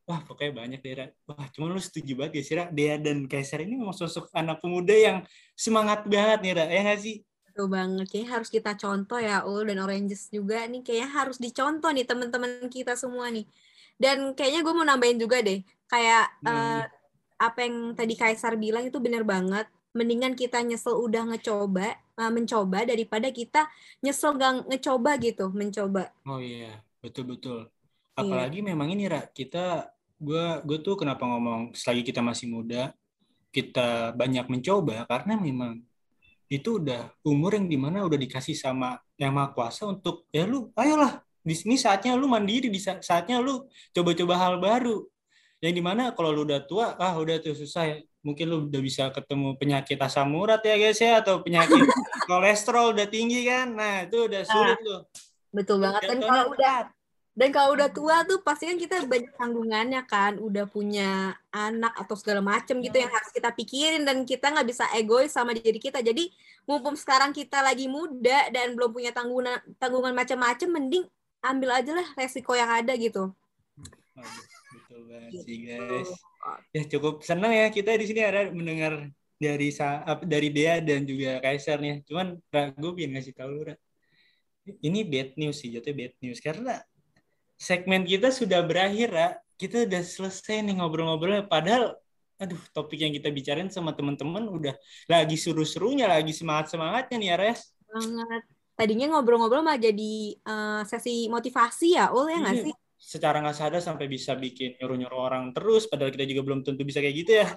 [SPEAKER 2] wah pokoknya banyak deh Ra. wah cuma lu setuju banget ya sih Ra? Dea dan Kaisar ini memang sosok anak pemuda yang semangat banget nih Ra ya nggak sih
[SPEAKER 3] Betul banget. Kayaknya harus kita contoh ya, Ul dan Oranges juga nih. Kayaknya harus dicontoh nih teman-teman kita semua nih. Dan kayaknya gue mau nambahin juga deh. Kayak
[SPEAKER 2] Hmm.
[SPEAKER 3] eh, apa yang tadi Kaisar bilang itu bener banget. Mendingan kita nyesel udah ngecoba, eh, mencoba daripada kita nyesel gak ngecoba gitu, mencoba.
[SPEAKER 2] oh iya betul betul
[SPEAKER 3] Iya.
[SPEAKER 2] apalagi memang ini Ra kita gue gue tuh kenapa ngomong selagi kita masih muda kita banyak mencoba karena memang itu udah umur yang di mana udah dikasih sama yang maha kuasa untuk ya lu ayolah di sini saatnya lu mandiri di sa- saatnya lu coba-coba hal baru yang di mana kalau lu udah tua ah udah tuh susah ya. Mungkin lu udah bisa ketemu penyakit asam urat ya guys ya atau penyakit kolesterol udah tinggi kan nah itu udah sulit tuh
[SPEAKER 3] Betul banget. Dan kalau udah dan kalau udah tua tuh pasti kan kita banyak tanggungannya kan, udah punya anak atau segala macem gitu yang harus kita pikirin dan kita nggak bisa egois sama diri kita. Jadi mumpung sekarang kita lagi muda dan belum punya tanggungan tanggungan macam-macam, mending ambil aja lah resiko yang ada gitu.
[SPEAKER 2] Betul banget sih guys. Ya cukup senang ya kita di sini ada mendengar dari dari Dea dan juga Kaisar nih. Cuman Ra, gue pengen ngasih tahu lu, Ra. Ini bad news sih, jatuh bad news karena segmen kita sudah berakhir, Ra. Kita udah selesai nih ngobrol-ngobrolnya. Padahal, aduh, topik yang kita bicarain sama teman-teman udah lagi seru-serunya, lagi semangat-semangatnya nih, ya, Res.
[SPEAKER 3] Banget. Tadinya ngobrol-ngobrol mah jadi eh, sesi motivasi ya, Ul ya nggak
[SPEAKER 2] Iya.
[SPEAKER 3] sih?
[SPEAKER 2] Secara nggak sadar sampai bisa bikin nyuruh-nyuruh orang terus, padahal kita juga belum tentu bisa kayak gitu ya.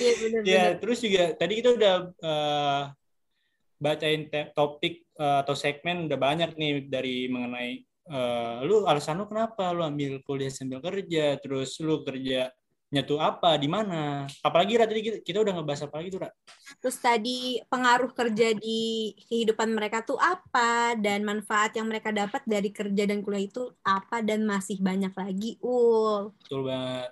[SPEAKER 3] Iya.
[SPEAKER 2] Ya, terus juga tadi kita udah eh, bacain topik eh, atau segmen udah banyak nih dari mengenai eh, lu alasan lu kenapa lu ambil kuliah sambil kerja, terus lu kerja nyatu apa, di mana. Apalagi Ra, tadi kita, kita udah ngebahas apa lagi tuh, Ra?
[SPEAKER 3] Terus tadi pengaruh kerja di kehidupan mereka tuh apa dan manfaat yang mereka dapat dari kerja dan kuliah itu apa dan masih banyak lagi. Ul.
[SPEAKER 2] Betul banget.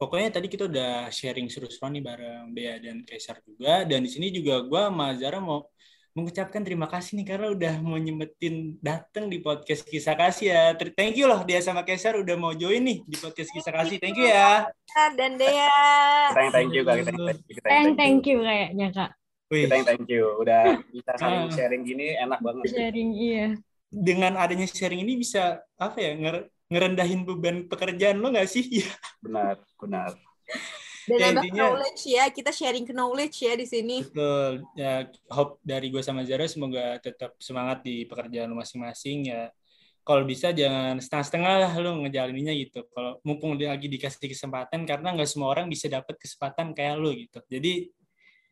[SPEAKER 2] Pokoknya tadi kita udah sharing seru-seruan nih bareng Bea dan Kaisar juga. Dan di sini juga gua sama Zara mau mengucapkan terima kasih nih karena udah mau nyempetin datang di podcast Kisah Kasih ya. Thank you loh dia sama Kaisar udah mau join nih di podcast Kisah Kasih. Thank you ya.
[SPEAKER 3] Dan Dea.
[SPEAKER 4] Kita yang thank you kak, kita yang thank you. Kita
[SPEAKER 5] Thank, thank you kayaknya kak.
[SPEAKER 2] Wih,
[SPEAKER 4] Kita yang thank you. Udah bisa saling
[SPEAKER 2] Ah.
[SPEAKER 4] sharing gini enak banget.
[SPEAKER 5] Sharing iya.
[SPEAKER 2] dengan adanya sharing ini bisa apa ya nger- ngerendahin beban pekerjaan lo nggak sih? Ya,
[SPEAKER 4] Benar, benar.
[SPEAKER 3] Dan
[SPEAKER 2] Ya,
[SPEAKER 3] nambah
[SPEAKER 2] intinya-
[SPEAKER 3] knowledge ya. Kita sharing knowledge ya di sini.
[SPEAKER 2] betul. Ya, hope dari gue sama Zara semoga tetap semangat di pekerjaan lo masing-masing ya. kalau bisa jangan setengah-setengah lah lu ngejalaninnya gitu. Kalau mumpung dia lagi dikasih kesempatan karena nggak semua orang bisa dapat kesempatan kayak lu gitu. Jadi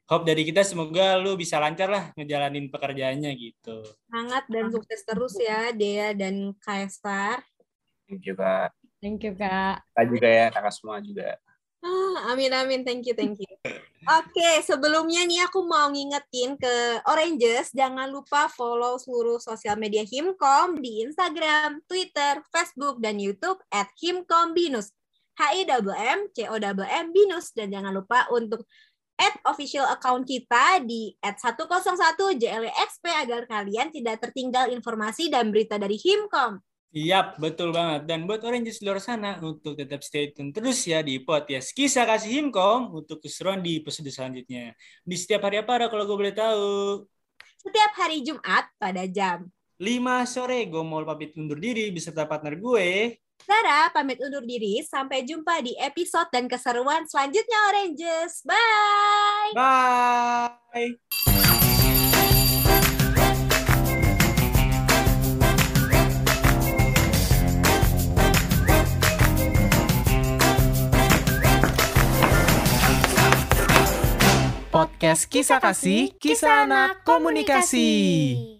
[SPEAKER 2] hope dari kita semoga lu bisa lancar lah ngejalanin pekerjaannya gitu.
[SPEAKER 3] Semangat dan sukses terus ya Dea dan Kaisar.
[SPEAKER 4] Thank you kak.
[SPEAKER 5] Thank you, Kak.
[SPEAKER 4] Kak juga ya, kakak semua juga.
[SPEAKER 3] Ah, amin amin thank you thank you. Oke, sebelumnya nih aku mau ngingetin ke Oranges jangan lupa follow seluruh sosial media Himkom di Instagram, Twitter, Facebook dan YouTube at @himkombinus. H I M M C O M binus dan jangan lupa untuk add official account kita di at 101 JLXP agar kalian tidak tertinggal informasi dan berita dari Himkom.
[SPEAKER 2] Yap, betul banget. Dan buat Oranges di luar sana, untuk tetap stay tune terus ya di podcast Kisah Kasih Himkom untuk keseruan di episode selanjutnya. Di setiap hari apa kalau gue boleh tahu?
[SPEAKER 3] Setiap hari Jumat pada jam
[SPEAKER 2] 5 sore, gue mau pamit undur diri beserta partner gue.
[SPEAKER 3] Sarah pamit undur diri. Sampai jumpa di episode dan keseruan selanjutnya Oranges. Bye!
[SPEAKER 2] Bye!
[SPEAKER 1] Podcast Kisah Kasih, Kisah Anak Komunikasi.